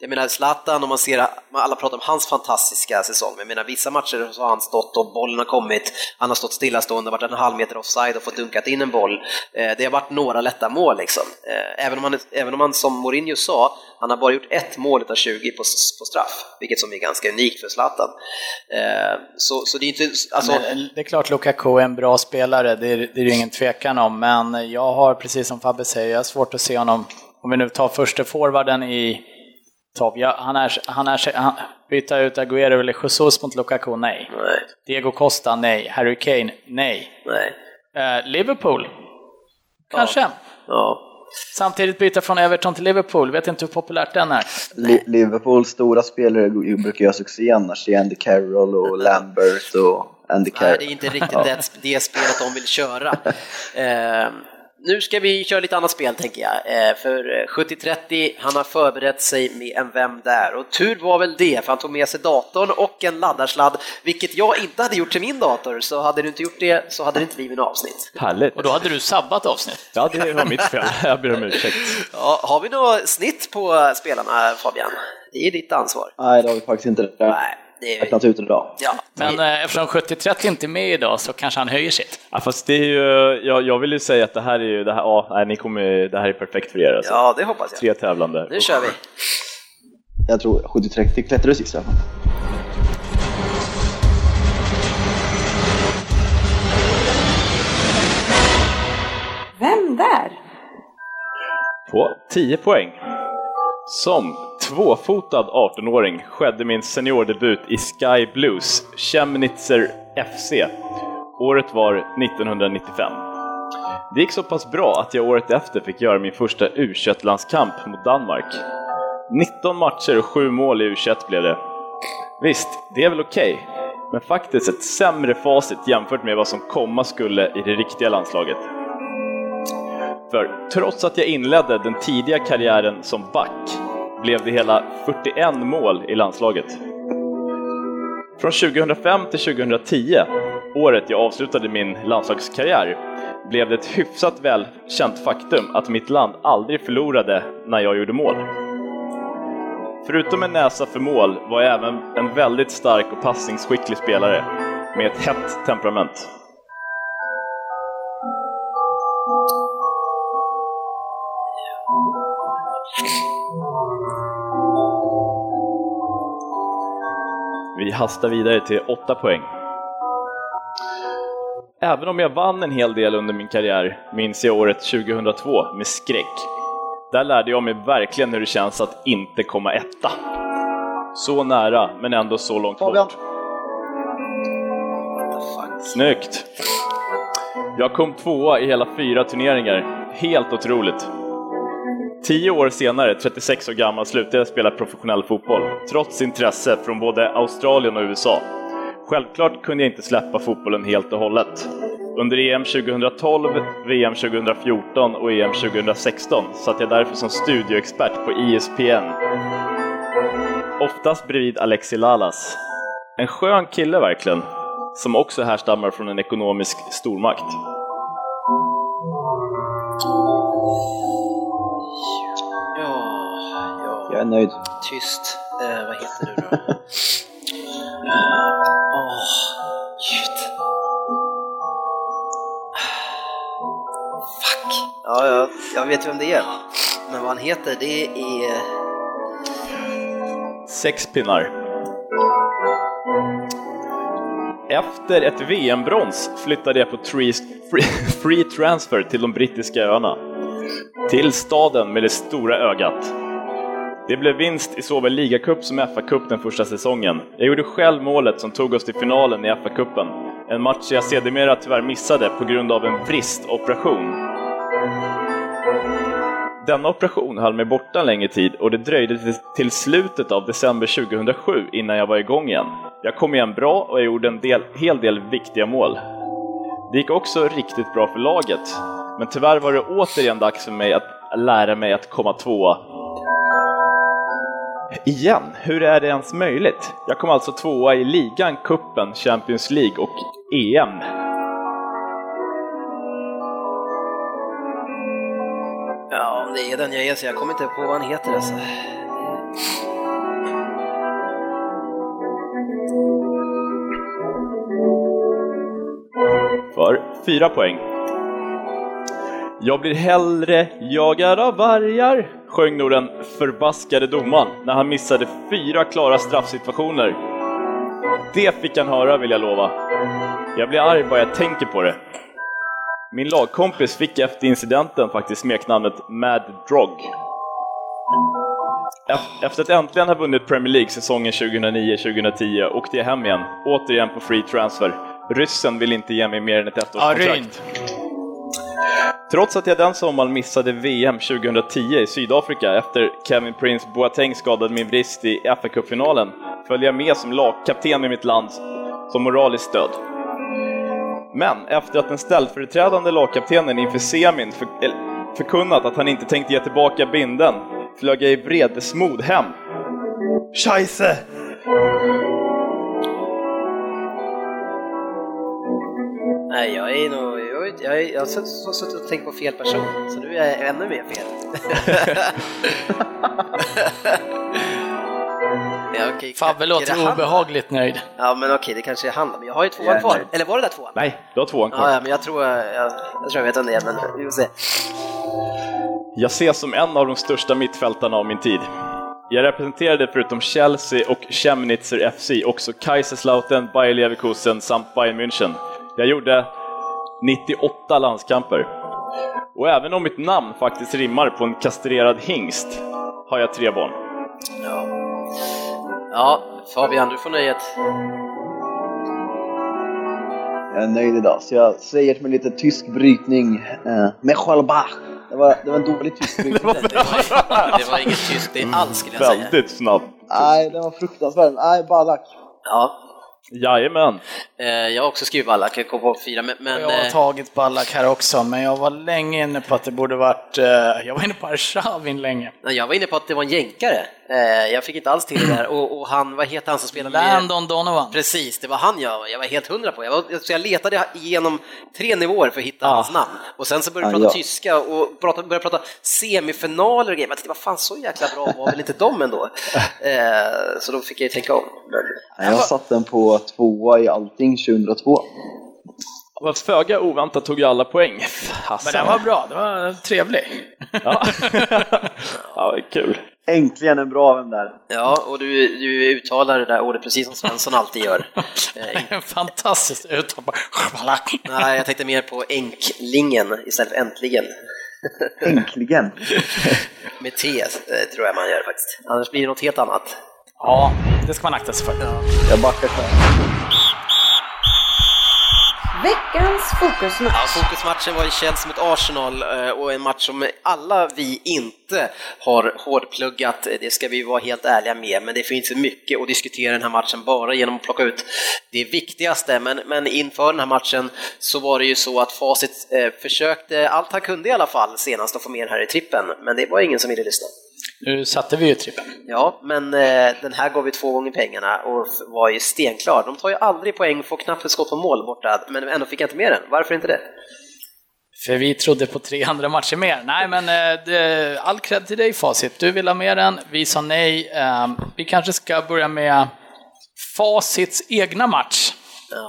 S2: jag menar Zlatan, om man ser, alla pratar om hans fantastiska säsong, men jag menar vissa matcher så har han stått och bollen har kommit, han har stått stillastående, varit en halv meter offside och fått dunkat in en boll. Eh, det har varit några lätta mål liksom. Eh, även om han, även om han som Mourinho sa, han har bara gjort ett mål av 20 på, på straff, vilket som är ganska unikt för Zlatan. Eh, så, så det är inte, alltså...
S4: Men det är klart Lukaku är en bra spelare, det är det är ingen tvekan om, men jag har precis som Fabbe säger, jag har svårt att se honom, om vi nu tar första forwarden i Tov. Ja, han är, han är, han, byta ut Aguero eller Jesus mot Lukaku? Nej.
S2: Nej.
S4: Diego Costa? Nej. Harry Kane? Nej.
S2: Nej.
S4: Uh, Liverpool? Kanske.
S2: Ja. ja.
S4: Samtidigt byta från Everton till Liverpool, vet inte hur populärt den är.
S5: Li Liverpools stora spelare brukar göra succé annars, Andy Carroll och Lambert och Andy Carroll.
S2: Nej, det är inte riktigt ja. det, det spelet de vill köra. uh, nu ska vi köra lite annat spel tänker jag. Eh, för 7030, han har förberett sig med en Vem där? Och tur var väl det, för han tog med sig datorn och en laddarsladd, vilket jag inte hade gjort till min dator, så hade du inte gjort det så hade det inte blivit något avsnitt.
S3: Härligt!
S4: Och då hade du sabbat avsnitt.
S3: Ja, det var mitt fel. Jag ber om ursäkt.
S2: Ja, har vi något snitt på spelarna, Fabian? Det är ditt ansvar.
S5: Nej, det har vi faktiskt inte.
S2: Nej
S5: det är... räknat ut idag.
S2: Ja.
S4: Men eh, eftersom 70-30 inte är med idag så kanske han höjer sitt.
S3: Ja, fast det är ju, jag, jag vill ju säga att det här är ju, det här, ja, nej, ni kommer, det här är perfekt för er alltså.
S2: Ja, det hoppas jag.
S3: Tre tävlande.
S2: Nu kör vi.
S5: Jag tror 70-30 klättrade sist i alla fall.
S1: Vem där?
S3: På 10 poäng. Som tvåfotad 18-åring skedde min seniordebut i Sky Blues, Chemnitzer FC. Året var 1995. Det gick så pass bra att jag året efter fick göra min första u landskamp mot Danmark. 19 matcher och 7 mål i u blev det. Visst, det är väl okej, okay, men faktiskt ett sämre facit jämfört med vad som komma skulle i det riktiga landslaget. För trots att jag inledde den tidiga karriären som back blev det hela 41 mål i landslaget. Från 2005 till 2010, året jag avslutade min landslagskarriär, blev det ett hyfsat välkänt faktum att mitt land aldrig förlorade när jag gjorde mål. Förutom en näsa för mål var jag även en väldigt stark och passningsskicklig spelare med ett hett temperament. Vi hastar vidare till 8 poäng. Även om jag vann en hel del under min karriär minns jag året 2002 med skräck. Där lärde jag mig verkligen hur det känns att inte komma etta. Så nära, men ändå så långt
S5: Fabian.
S3: bort. Snyggt! Jag kom tvåa i hela fyra turneringar. Helt otroligt. Tio år senare, 36 år gammal, slutade jag spela professionell fotboll, trots intresse från både Australien och USA. Självklart kunde jag inte släppa fotbollen helt och hållet. Under EM 2012, VM 2014 och EM 2016 satt jag därför som studioexpert på ESPN. Oftast bredvid Alexi Lalas. En skön kille verkligen, som också härstammar från en ekonomisk stormakt.
S5: Är nöjd.
S2: Tyst. Eh, vad heter du då? Åh, oh, gud. Fuck. Ja, ja, jag vet vem det är. Men vad han heter, det är...
S3: Sex pinnar. Efter ett VM-brons flyttade jag på free, free transfer till de brittiska öarna. Till staden med det stora ögat. Det blev vinst i såväl ligacup som FA-cup den första säsongen. Jag gjorde själv målet som tog oss till finalen i FA-cupen. En match jag sedermera tyvärr missade på grund av en bristoperation. Denna operation höll mig borta en längre tid och det dröjde till slutet av december 2007 innan jag var igång igen. Jag kom igen bra och jag gjorde en del, hel del viktiga mål. Det gick också riktigt bra för laget, men tyvärr var det återigen dags för mig att lära mig att komma tvåa. Igen, hur är det ens möjligt? Jag kom alltså tvåa i ligan, kuppen, Champions League och EM.
S2: Ja, det är den jag är, så jag kommer inte på vad han heter alltså.
S3: För fyra poäng. Jag blir hellre jagad av vargar, sjöng nog den förbaskade domaren när han missade fyra klara straffsituationer. Det fick han höra vill jag lova. Jag blir arg bara jag tänker på det. Min lagkompis fick efter incidenten faktiskt smeknamnet Mad Drog. Efter att äntligen ha vunnit Premier League säsongen 2009-2010 åkte jag hem igen, återigen på free transfer. Ryssen vill inte ge mig mer än ett ettårskontrakt. Trots att jag den sommaren missade VM 2010 i Sydafrika efter Kevin Prince Boateng skadade min vrist i fa Cup-finalen följde jag med som lagkapten i mitt land som moraliskt stöd. Men efter att den ställföreträdande lagkaptenen inför semin för, förkunnat att han inte tänkte ge tillbaka binden flög jag i vredesmod hem. Scheisse!
S2: Nej, jag är nog... Jag, jag, jag har suttit så- suttit och tänkt på fel person, så nu är jag ännu mer fel. ja, okej,
S4: Fabbe låter obehagligt nöjd.
S2: Ja, men okej, det kanske är han men jag har ju tvåan
S5: Ja,
S2: kvar.
S5: nej.
S2: Eller var det där tvåan?
S3: Nej, du har tvåan kvar.
S2: Ja, ja, men jag tror jag, jag, jag tror jag vet vem det är, men vi får se.
S3: Jag ses som en av de största mittfältarna av min tid. Jag representerade förutom Chelsea och Chemnitzer FC också Kaiserslautern, Bayer Leverkusen samt Bayern München. Jag gjorde 98 landskamper. Och även om mitt namn faktiskt rimmar på en kastrerad hingst har jag tre barn.
S2: Ja. ja, Fabian, du får nöjet.
S5: Jag är nöjd idag, så jag säger med lite tysk brytning. Eh, Mechalbach. Det var, det var en dålig tysk brytning.
S2: Det var, det var inget är alls skulle jag säga.
S3: Väldigt snabb.
S5: Nej, den var fruktansvärd. Nej, Ballack.
S2: Ja,
S3: Jajamän.
S2: eh, jag har också skrivit alla, kan komma på fyra, men... men
S4: Jag har
S2: eh,
S4: tagit Ballack här också, men jag var länge inne på att det borde varit... eh, jag var inne på Arshavin länge.
S2: jag var inne på att det var en jänkare. Eh, jag fick inte alls till det där. Och, och han, vad heter han som spelar med...
S4: Landon Donovan.
S2: Precis, det var han jag, jag var helt hundra på. Jag, var, så jag letade igenom tre nivåer för att hitta hans namn. Och sen så började jag
S5: Ja,
S2: prata
S5: ja.
S2: tyska och prata, började prata semifinaler och grejer. Jag tänkte, vad fan, så jäkla bra var väl inte de ändå? Eh, så då fick jag ju tänka om.
S5: Jag satt den på tvåa i allting 2002.
S3: Vad föga oväntat tog jag alla poäng.
S4: Men
S3: Hassan.
S4: den var bra, det var trevlig.
S3: Ja, ja det är kul.
S5: Äntligen en bra vän där.
S2: ja, och du, du uttalar det där ordet precis som Svensson alltid gör. Eh,
S4: Fantastiskt uttal.
S2: nej, jag tänkte mer på enklingen istället för äntligen.
S5: Äntligen.
S2: Med T eh, tror jag man gör faktiskt. Annars blir det något helt annat.
S4: Ja, det ska man akta sig för.
S5: Jag backar själv.
S1: Veckans fokusmatch.
S2: Ja, fokusmatchen var i Chelsea mot Arsenal eh, och en match som alla vi inte har hårdpluggat, det ska vi vara helt ärliga med, men det finns ju mycket att diskutera den här matchen bara genom att plocka ut det viktigaste. Men, men inför den här matchen så var det ju så att Facit eh, försökte allt han kunde i alla fall senast att få med den här i trippen, men det var ingen som ville lyssna.
S4: Nu satte vi ju trippen.
S2: Ja, men eh, den här gav vi två gånger pengarna och var ju stenklar. De tar ju aldrig poäng, får knappt ett skott på mål borta, men ändå fick jag inte med den. Varför inte det?
S4: För vi trodde på tre andra matcher mer. Nej, men eh, det, all cred till dig Facit. Du vill ha med den, vi sa nej. Eh, vi kanske ska börja med Facits egna match.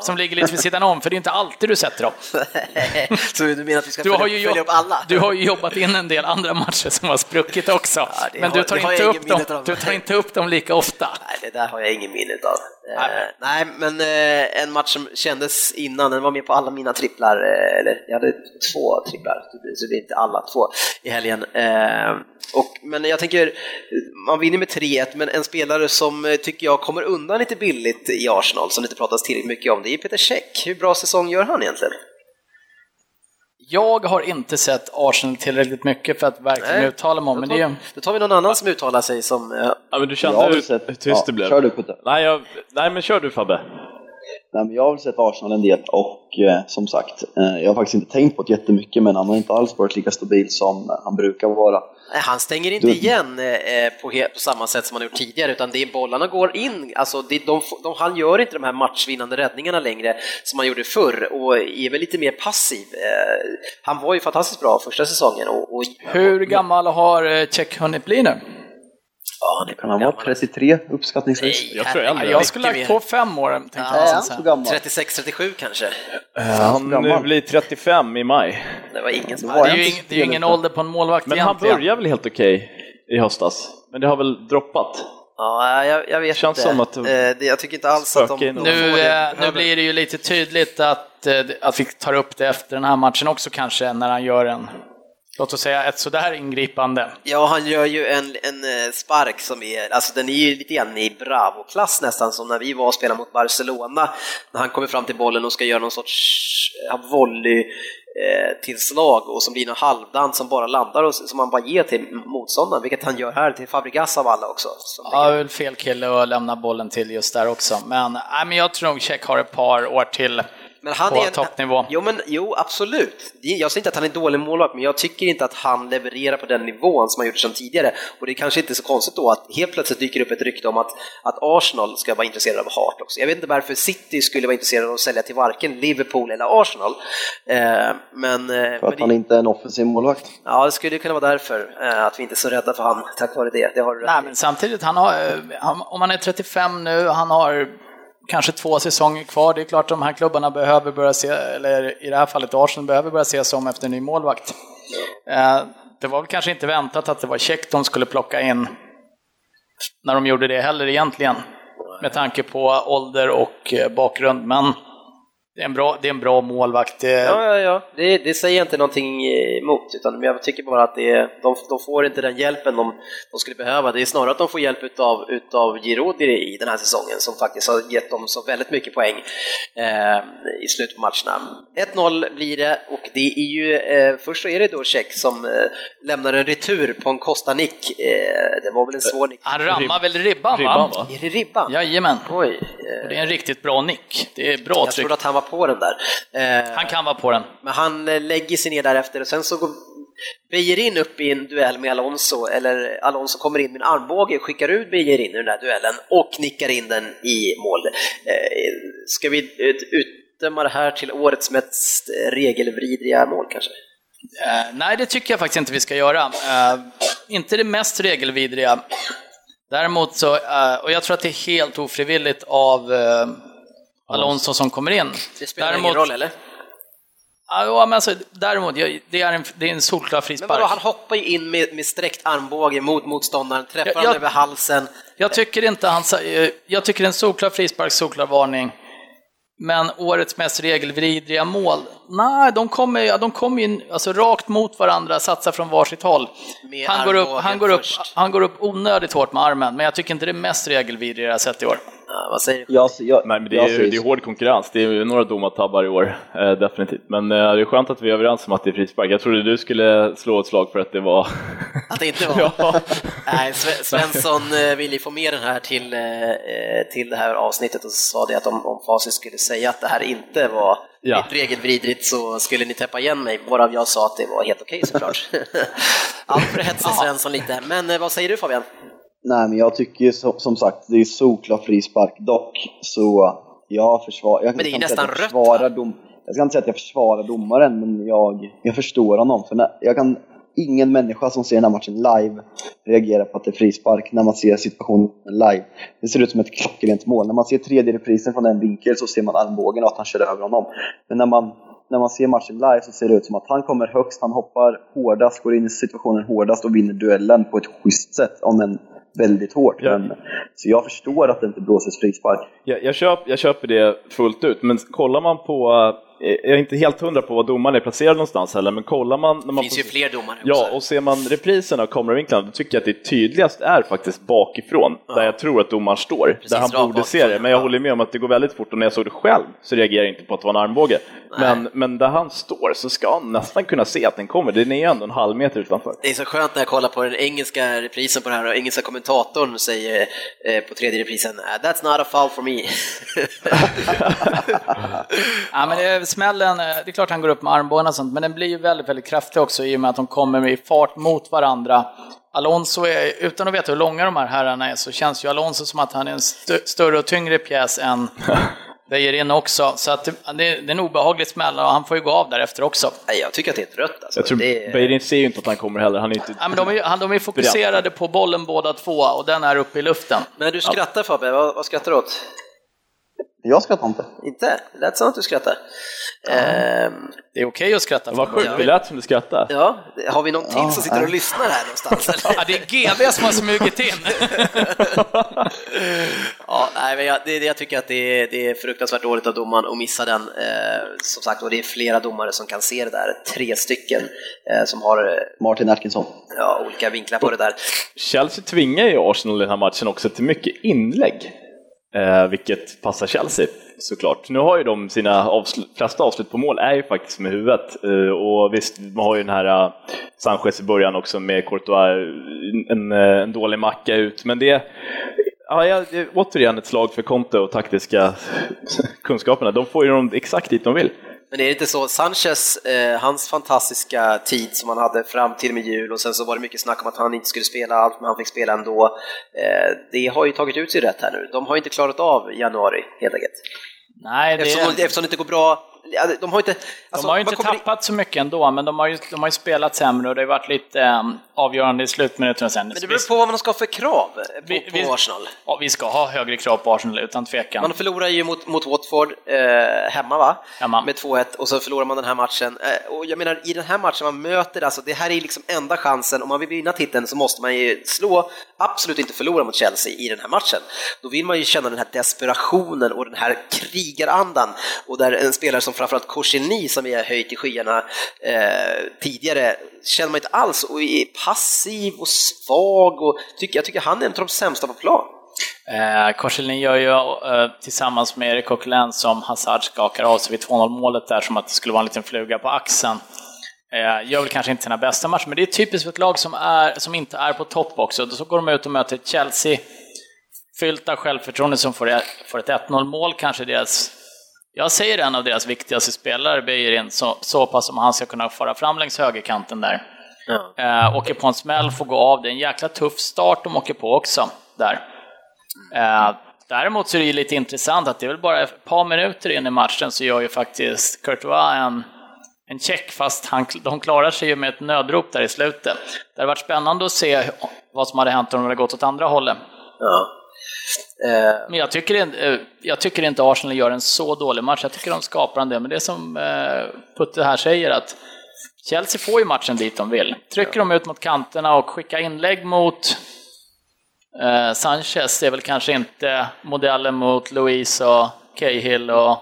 S4: Som ligger lite vid sidan om, för det är inte alltid du sätter dem.
S2: Så du menar att vi ska
S4: Du
S2: följa,
S4: har, ju
S2: följa upp alla?
S4: du har ju jobbat in en del andra matcher som har spruckit också.
S2: Ja,
S4: men
S2: har-
S4: du tar, inte upp dem,
S2: av.
S4: du tar inte upp dem lika ofta.
S2: Nej, det där har jag ingen minne av.
S4: Nej.
S2: nej, men eh, en match som kändes innan, den var med på alla mina tripplar, eh, eller jag hade två tripplar, typ, så det är inte alla två i helgen. Eh, och, men jag tänker, man vinner med 3-1, men en spelare som eh, tycker jag kommer undan lite billigt i Arsenal, som det inte pratas tillräckligt mycket om, det är Peter Cech. Hur bra säsong gör han egentligen?
S4: Jag har inte sett Arsenal tillräckligt mycket för att verkligen
S2: Nej.
S4: uttala mig om, men det är
S2: då tar vi någon annan som uttalar sig som... eh,
S3: Ja, men du kände hur tyst
S5: ja,
S3: det blev?
S5: Kör du Putte.
S3: Nej, jag, nej, men kör du Fabbe.
S5: Nej, men jag har väl sett Arsenal en del och eh, som sagt, eh, jag har faktiskt inte tänkt på det jättemycket men han har inte alls varit lika stabil som han brukar vara.
S2: Han stänger inte
S5: Du-
S2: igen eh, på, he- på samma sätt som han gjort tidigare, utan det är bollarna går in. Alltså, det, de, de, han gör inte de här matchvinnande räddningarna längre som han gjorde förr och är väl lite mer passiv. Eh, han var ju fantastiskt bra första säsongen. Och, och,
S4: Hur gammal har eh, Check hunnit bli nu?
S2: Ja, det
S5: Kan han vara 33 uppskattningsvis?
S2: Nej,
S3: Jag tror äldre.
S4: Jag skulle lagt på fem år, tänkte
S2: Ja.
S4: jag
S5: Är han
S4: nästan
S5: så
S4: säga.
S5: gammal?
S2: 36-37 kanske.
S3: Eh, Han
S5: gammal.
S3: blir 35 i maj.
S2: Det var ingen som
S5: Det
S4: Det är ju det är ingen ålder på en målvakt
S3: Men han
S4: egentligen.
S3: börjar väl helt okej i höstas. Men det har väl droppat.
S2: Ja, jag, jag vet
S3: Känns
S2: inte.
S3: som att-
S2: Eh, det, jag tycker inte alls att de...
S4: Nu, eh, nu blir det ju lite tydligt att, eh, att vi tar upp det efter den här matchen också kanske, när han gör en, låt oss säga ett sådär ingripande.
S2: Ja, han gör ju en, en eh, spark som är, alltså den är ju lite grann i bravo-klass nästan, som när vi var och spelade mot Barcelona, när han kommer fram till bollen och ska göra någon sorts eh, volley eh, tillslag och som blir någon halvdant som bara landar och som han bara ger till motståndaren, vilket han gör här till Fabregas av alla också.
S4: Ja, det är väl fel kille att lämna bollen till just där också. Men, nej, men jag tror nog Check har ett par år till
S2: Men han
S4: på
S2: är en,
S4: toppnivå.
S2: Jo, men, jo, absolut. Jag säger inte att han är dålig målvakt, men jag tycker inte att han levererar på den nivån som han gjort sedan tidigare. Och det är kanske inte så konstigt då att helt plötsligt dyker upp ett rykte om att, att Arsenal ska vara intresserade av Hart också. Jag vet inte varför City skulle vara intresserade av att sälja till varken Liverpool eller Arsenal. Eh, men, eh,
S5: För
S2: men
S5: att han inte är en offensiv målvakt.
S2: ja, det skulle kunna vara därför eh, att vi inte är så rädda för han tack vare det. Det har
S4: Nej, men samtidigt, han har, eh, han, om han är 35 nu, han har kanske två säsonger kvar. Det är klart att de här klubbarna behöver börja se, eller i det här fallet Arsenal behöver börja se sig om efter en ny målvakt. Eh, det var väl kanske inte väntat att det var Check de skulle plocka in när de gjorde det heller egentligen. Med tanke på ålder och eh, bakgrund, men det är en bra, det är en bra målvakt.
S2: Ja, ja, ja. Det, det säger jag inte någonting emot, utan jag tycker bara att det är, de, de får inte den hjälpen de, de skulle behöva. Det är snarare att de får hjälp utav, utav Giroud i, i den här säsongen, som faktiskt har gett dem så väldigt mycket poäng eh, i slutet på matcherna. 1-0 blir det, och det är ju, eh, först så är det då Check som eh, lämnar en retur på en Costa-nick. Eh, det var väl en svår nick.
S4: han rammar väl ribban,
S3: Ribban,
S4: va?
S3: va?
S2: Är det ribban?
S4: Jajamän.
S2: Oj. Eh,
S4: Och det är en riktigt bra nick. Det är bra
S2: jag
S4: tryck.
S2: trodde att han var på den där. Eh,
S4: Han kan vara på den.
S2: Men han eh, lägger sig ner därefter och sen så går Bejerin upp i en duell med Alonso, eller Alonso kommer in med en armbåge, skickar ut Bejerin i den där duellen och nickar in den i mål. Eh, Ska vi ut- utdöma det här till årets mest regelvridriga mål kanske?
S4: Eh, nej, det tycker jag faktiskt inte vi ska göra. Eh, inte det mest regelvidriga. Däremot så, eh, och jag tror att det är helt ofrivilligt av eh, Alonso som kommer in.
S2: Det spelar
S4: Däremot-
S2: ingen roll eller?
S4: Ja, men alltså, däremot, det är en, det är en solklar
S2: Men
S4: frispark.
S2: vadå, han hoppar ju in med, med sträckt armbåge mot motståndaren, träffar
S4: Jag- jag-
S2: över halsen.
S4: Jag tycker inte han eh, Jag tycker en solklar frispark, solklar varning. Men årets mest regelvidriga mål? Nej, de kommer, ja, de kommer in alltså, rakt mot varandra, satsar från varsitt håll.
S2: Med
S4: Han går, upp, han, går upp, han går upp onödigt hårt med armen, men jag tycker inte det är mest regelvidriga jag sett i år.
S2: Ja, vad säger du?
S5: Jag, jag,
S3: Nej, men det är, det är hård konkurrens. Det är några domartabbar i år, eh, definitivt. Men eh, det är skönt att vi är överens om att det är frispark. Jag trodde du skulle slå ett slag för att det var...
S2: Att det inte var? Nej, Sve- Svensson eh, ville ju få med den här till, eh, eh, till det här avsnittet och sa det att om, om Facit skulle säga att det här inte var
S3: Ja.
S2: regelvidrigt så skulle ni täppa igen mig, varav jag sa att det var helt okej såklart. Allt för att hetsa Svensson lite, men eh, vad säger du Fabian?
S5: Nej, men jag tycker som, sagt, det är solklar frispark. Dock så, jag försvarar... Jag
S2: Men det är nästan rött,
S5: dom, Jag ska inte säga att jag försvarar domaren, men jag, jag förstår honom. För när, jag kan, ingen människa som ser den här matchen live reagerar på att det är frispark när man ser situationen live. Det ser ut som ett klockrent mål. När man ser tredje reprisen från en vinkel så ser man armbågen och att han kör över honom. Men när man, när man ser matchen live så ser det ut som att han kommer högst, han hoppar hårdast, går in i situationen hårdast och vinner duellen på ett schysst sätt. Om en väldigt hårt.
S3: Ja.
S5: Men, så jag förstår att det inte blåses frispark.
S3: Jag, jag, köp, jag köper det fullt ut, men kollar man på jag är inte helt hundra på var domaren är placerad någonstans heller, men kollar man... När man
S2: Det finns ju fler domare
S3: Ja,
S2: också.
S3: och ser man reprisen av kameravinklarna, då tycker jag att det tydligast är faktiskt bakifrån, där jag tror att domaren står.
S2: Precis,
S3: där han
S2: rakt
S3: borde se det, men jag
S2: ja.
S3: håller med om att det går väldigt fort och när jag såg det själv så reagerade jag inte på att det var en armbåge. Men, men där han står så ska han nästan kunna se att den kommer, den är ju ändå en halv meter utanför.
S2: Det är så skönt när jag kollar på den engelska reprisen på det här och engelska kommentatorn säger eh, på tredje reprisen "Ah, “That's not a foul for me”.
S4: Ja, men det är smällen, eh, det är klart han går upp med armbågarna och sånt, men den blir ju väldigt, väldigt kraftig också i och med att de kommer i fart mot varandra. Alonso är, utan att veta hur långa de här herrarna är, så känns ju Alonso som att han är en st- större och tyngre pjäs än Beijerin också. Så att det, det är en obehaglig smäll och han får ju gå av därefter också.
S2: Nej, jag tycker att det är ett rött alltså.
S3: Jag tror
S2: det är...
S3: Beirin ser ju inte att han kommer heller, han är inte...
S4: Ja, men de, är, de är fokuserade på bollen båda två och den är uppe i luften.
S2: Men du skrattar Fabbe, vad, vad skrattar du åt?
S5: Jag skrattar inte.
S2: Inte? Det lät som att du skrattar. Ehm,
S4: Det är okej att skratta.
S3: Vad sjukt, det lät som du skrattade.
S2: ja, har vi någon till
S5: Ja,
S2: som sitter och
S5: nej.
S2: lyssnar här någonstans?
S4: Ja, det är GB som har smugit in.
S2: Ja, nej, men jag, det, det- jag tycker att det är, det är fruktansvärt dåligt av domaren att missa den. Eh, som sagt, och det är flera domare som kan se det där. Tre stycken eh, som har eh,
S5: Martin Atkinson.
S2: ja, olika vinklar på det där.
S3: Chelsea tvingar ju Arsenal i den här matchen också till mycket inlägg, eh, vilket passar Chelsea såklart. Nu har ju de sina avsl- flesta avslut på mål är ju faktiskt med huvudet eh, och visst, man har ju den här uh, Sanchez i början också med Courtois, en, eh, en dålig macka ut, men det Ja, jag, det är återigen ett slag för Conte och taktiska kunskaperna. De får ju dem exakt dit de vill.
S2: Men är det inte så, Sanchez, eh, hans fantastiska tid som han hade fram till med jul och sen så var det mycket snack om att han inte skulle spela allt, men han fick spela ändå. Eh, det har ju tagit ut sig rätt här nu. De har inte klarat av januari, helt enkelt.
S4: Nej, det
S2: Eftersom, eftersom det inte går bra. Ja, De har inte... alltså,
S4: De har ju inte tappat så mycket ändå, men de har ju, de har ju spelat sämre och det har varit lite um, avgörande i slutminuterna sen.
S2: Men det beror på vad man ska ha för krav på,
S4: Vi-
S2: på
S4: vi-
S2: Arsenal.
S4: Ja, vi ska ha högre krav på Arsenal, utan tvekan.
S2: Man förlorar ju mot, mot Watford eh, hemma va?
S4: Hemma.
S2: Med 2-1 och så förlorar man den här matchen. Eh, och jag menar i den här matchen man möter, alltså det här är liksom enda chansen, om man vill vinna titeln så måste man ju slå, absolut inte förlora mot Chelsea i den här matchen. Då vill man ju känna den här desperationen och den här krigarandan och där en spelare som framförallt Korselny som vi har höjt i skyarna eh, tidigare känner man inte alls och är passiv och svag och tycker, jag tycker han är en av de sämsta på plan.
S4: Eh, Korselin gör ju eh, tillsammans med Erik Coquelin som Hazard skakar av sig vid 2-0 målet där som att det skulle vara en liten fluga på axeln. Eh, gör väl kanske inte sina bästa matcher, men det är typiskt för ett lag som, är, som inte är på topp också. Då så går de ut och möter Chelsea, fyllt av självförtroende som får, får ett 1-0 mål, kanske deras jag säger en av deras viktigaste spelare, Beijerin, så, så pass som han ska kunna fara fram längs högerkanten där.
S2: Ja.
S4: Eh, åker på en smäll, får gå av. Det är en jäkla tuff start de åker på också där. Eh, däremot så är det ju lite intressant att det är väl bara ett par minuter in i matchen så gör ju faktiskt Courtois en, en check, fast han, de klarar sig ju med ett nödrop där i slutet. Det hade varit spännande att se vad som hade hänt om de hade gått åt andra hållet.
S2: Ja.
S4: Men jag tycker, inte, eh, jag tycker inte Arsenal gör en så dålig match. Jag tycker de skapar en del. Men det som eh, Putte här säger att Chelsea får ju matchen dit de vill. Trycker de ut mot kanterna och skickar inlägg mot eh, Sanchez, det är väl kanske inte modellen mot Louise och Cahill och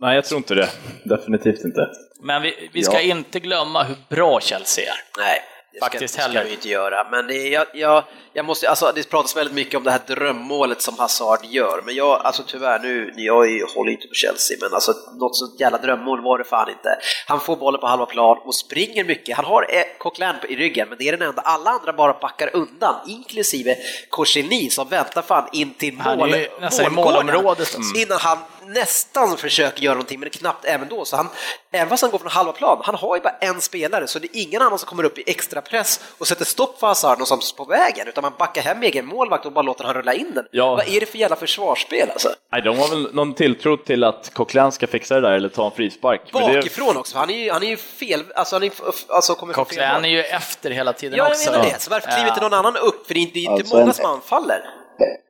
S3: Nej, jag tror inte det. Definitivt inte.
S4: men vi, vi ska
S5: Ja.
S4: inte glömma hur bra Chelsea är.
S2: nej, det ska,
S4: Faktiskt
S2: det ska
S4: heller.
S2: vi inte göra. Men det, är- jag, jag, jag måste, alltså, det pratas väldigt mycket om det här drömmålet som Hazard gör, men jag, alltså tyvärr nu, jag är, håller inte på Chelsea, men alltså något så jävla drömmål var det fan inte. Han får bollen på halva plan och springer mycket. Han har eh, Coquelin i ryggen, men det är den enda. Alla andra bara backar undan, inklusive Korselny som väntar fan in till
S4: Han är
S2: mål,
S4: ju i
S2: målgården
S4: målområdet, alltså.
S2: innan han nästan försöker göra någonting, men knappt även då. Så han, även fast han går från halva plan, han har ju bara en spelare, så det är ingen annan som kommer upp i extra press och sätter stopp för Hazard någonstans på vägen, utan man backar hem egen målvakt och bara låter han rulla in den.
S3: Ja.
S2: Vad är det för jävla försvarsspel alltså?
S3: Nej, de har väl någon tilltro till att Coquelin ska fixa det där eller ta en frispark. Det-
S2: Bakifrån också, han är ju, han är ju fel, alltså han är, alltså kommer
S4: Coquelin är ju efter hela tiden
S2: Ja,
S4: också.
S2: jag menar det. Så varför kliver inte någon annan upp? För det är inte, det är inte
S5: Alltså,
S2: många som anfaller.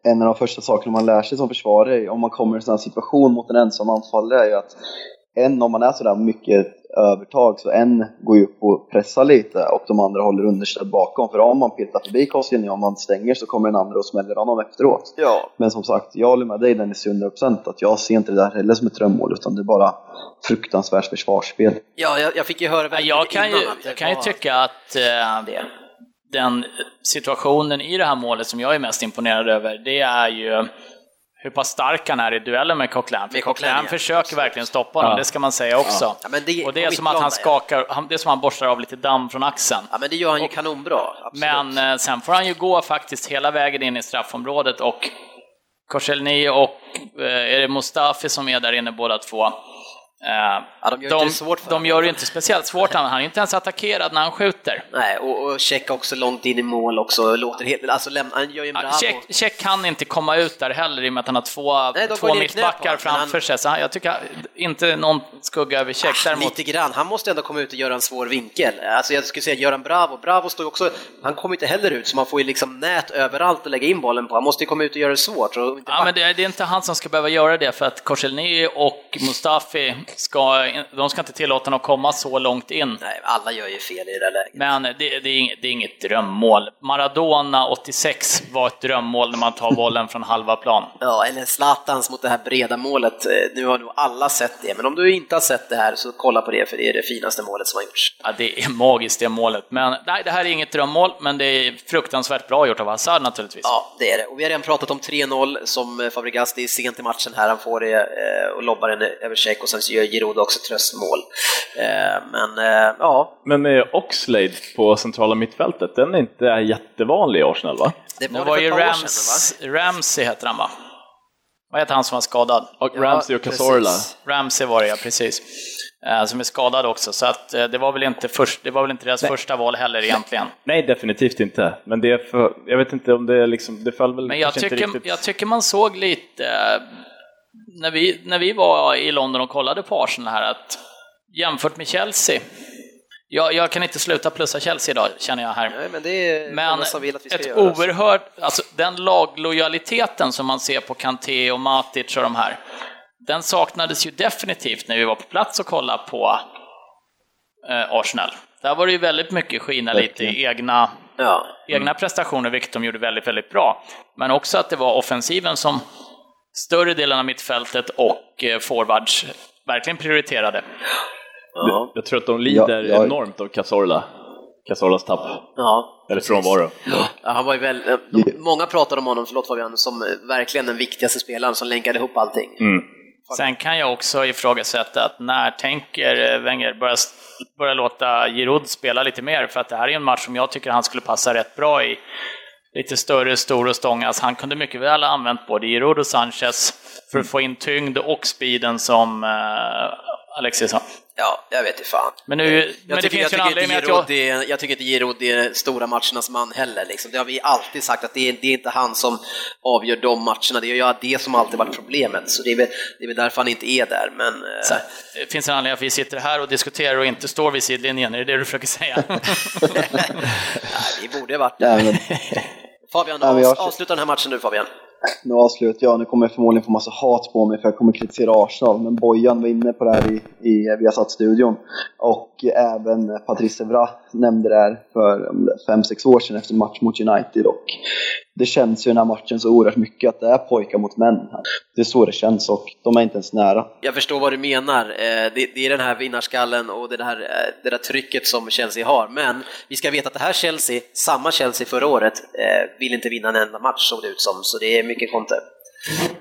S5: En av de första sakerna man lär sig som försvarare om man kommer i en sån här situation mot en ensam anfallare är ju att en, om man är sådär mycket övertag så en går ju upp och pressar lite och de andra håller understöd bakom. För om man petar förbi Koscielny, om man stänger så kommer den andra och smäller honom efteråt.
S2: Ja.
S5: Men som sagt, jag håller med dig Dennis 100% att jag ser inte det där heller som ett drömmål utan det är bara fruktansvärt försvarsspel.
S2: Ja, jag, jag fick ju höra
S4: Jag kan ju, jag kan ju tycka att eh,
S2: det.
S4: Den situationen i det här målet som jag är mest imponerad över, det är ju hur pass stark han är i duellen med Coquelin. För
S2: Med Coquelin,
S4: Coquelin
S2: ja.
S4: försöker verkligen stoppa honom,
S3: Ja.
S4: det ska man säga också.
S2: Ja, men det-
S4: och det är som att han skakar, han, det är som att han borstar av lite damm från axeln.
S2: Ja, men det gör han ju kanonbra. Absolut.
S4: Men eh, sen får han ju gå faktiskt hela vägen in i straffområdet och Korselny och eh, är det Mustafi som är där inne båda två. Eh,
S2: Ja, de gör inte det svårt
S4: de gör det inte speciellt svårt, han är inte ens attackerad när han skjuter.
S2: Nej, och, och Check också långt in i mål också, låter helt, alltså lämna, han gör ju en
S4: Ja. Check, Check kan inte komma ut där heller i och med att han har två,
S2: Nej, de
S4: två mittbackar
S2: men han-
S4: framför sig. Så han, jag tycker inte någon skugga över Check. Däremot,
S2: Lite grann, han måste ändå komma ut och göra en svår vinkel. Alltså jag skulle säga Göran Bravo, Bravo står ju också, han kommer inte heller ut så man får ju liksom nät överallt att lägga in bollen på. Han måste ju komma ut och göra det svårt. Och inte
S4: Ja, men det, är- det är inte han som ska behöva göra det för att Korselny och Mustafi ska, de ska inte tillåta honom att komma så långt in.
S2: Nej, alla gör ju fel i det läget.
S4: Men det, det, är inget, det är inget drömmål. Maradona 86 var ett drömmål när man tar bollen från halva plan.
S2: Ja, eller Zlatans mot det här breda målet. Eh, Nu har nog alla sett det, men om du inte har sett det här så kolla på det, för det är det finaste målet som har gjorts.
S4: Ja, det är magiskt det målet. Men nej, det här är inget drömmål, men det är fruktansvärt bra gjort av Hazard naturligtvis.
S2: Ja, det är det. Och vi har redan pratat om 3-0 som eh, Fabregas, det är sent i matchen här, han får det eh, och lobbar den över check och sen så gör Giroud också tröstmål. Eh, Men eh, ja,
S3: Men Oxlade på centrala mittfältet, den är inte jättevanlig i Arsenal va?
S2: det
S4: Nu
S2: var,
S4: var
S2: det
S4: ju
S2: par år
S4: Rams,
S2: sedan va?
S4: Ramsey heter han va? Vad heter han som var skadad?
S3: Och Ramsey och Cazorla.
S4: Ramsey var det ja, precis. Eh, Som är skadad också, så att det var väl inte, först, det var väl inte deras första val heller egentligen.
S3: Nej, definitivt inte. Men det är för, jag vet inte om det är liksom, det föll väl
S4: Men jag
S3: kanske inte
S4: tycker,
S3: riktigt...
S4: jag tycker man såg lite, när vi, när vi var i London och kollade på Arsenal här, att jämfört med Chelsea, jag, jag kan inte sluta plussa Chelsea idag, känner jag här.
S2: Nej, men det är
S4: Men
S2: som vill att vi ska
S4: ett
S2: göra.
S4: oerhört, alltså den laglojaliteten som man ser på Kanté och Matic och de här, den saknades ju definitivt när vi var på plats och kollade på eh, Arsenal. Där var det ju väldigt mycket skina lite i egna,
S2: Ja.
S4: egna prestationer, vilket de gjorde väldigt, väldigt bra. Men också att det var offensiven som större delen av mittfältet och eh, forwards verkligen prioriterade.
S2: Ja.
S3: Jag tror att de lider
S5: Ja, jag-
S3: enormt av Cazorla. Cazorlas tapp.
S2: ja.
S3: Eller frånvaro.
S2: Ja, han var ju väl, eh, de, många pratade om honom, förlåt Fabian, som eh, verkligen den viktigaste spelaren som länkade ihop allting.
S3: Mm.
S4: Sen kan jag också ifrågasätta att när tänker Wenger börja, börja låta Giroud spela lite mer? För att det här är en match som jag tycker han skulle passa rätt bra i. Lite större, stor och stångas. Han kunde mycket väl ha använt både Giroud och Sanchez för att få in tyngd och speeden som eh, Alexis sa.
S2: Ja, jag vet inte fan.
S4: Men, nu, men
S2: Jag
S4: det
S2: tycker, jag,
S4: finns ju en anledning att jag...
S2: Är, jag tycker inte Giroud är stora matchernas man heller. Liksom. Det har vi alltid sagt att det är, det är inte han som avgör de matcherna. Det är ju det som alltid varit problemet. Så det är väl, det är väl därför han inte är där. Men, eh,
S4: Så, Det finns en anledning att vi sitter här och diskuterar och inte står vid sidlinjen, är det det du försöker säga?
S2: nej, vi borde ha varit
S5: men,
S2: Fabian,
S5: men jag-
S2: avs- avsluta den här matchen nu Fabian.
S5: nu avslutar jag. Nu kommer jag förmodligen få massa hat på mig för jag kommer kritisera Arsenal. Men Bojan var inne på det här i, i Viasat-studion. Och även Patrice Evra nämnde det här för 5-6 år sedan efter match mot United. Och det känns ju i den här matchen så oerhört mycket att det är pojkar mot män. här. Det är så det känns och de är inte ens nära.
S2: Jag förstår vad du menar. Eh, Det, är den här vinnarskallen och det där, eh, det där trycket som Chelsea har. Men vi ska veta att det här Chelsea, samma Chelsea förra året, eh, vill inte vinna en enda match såg det ut som. Så det är mycket konter.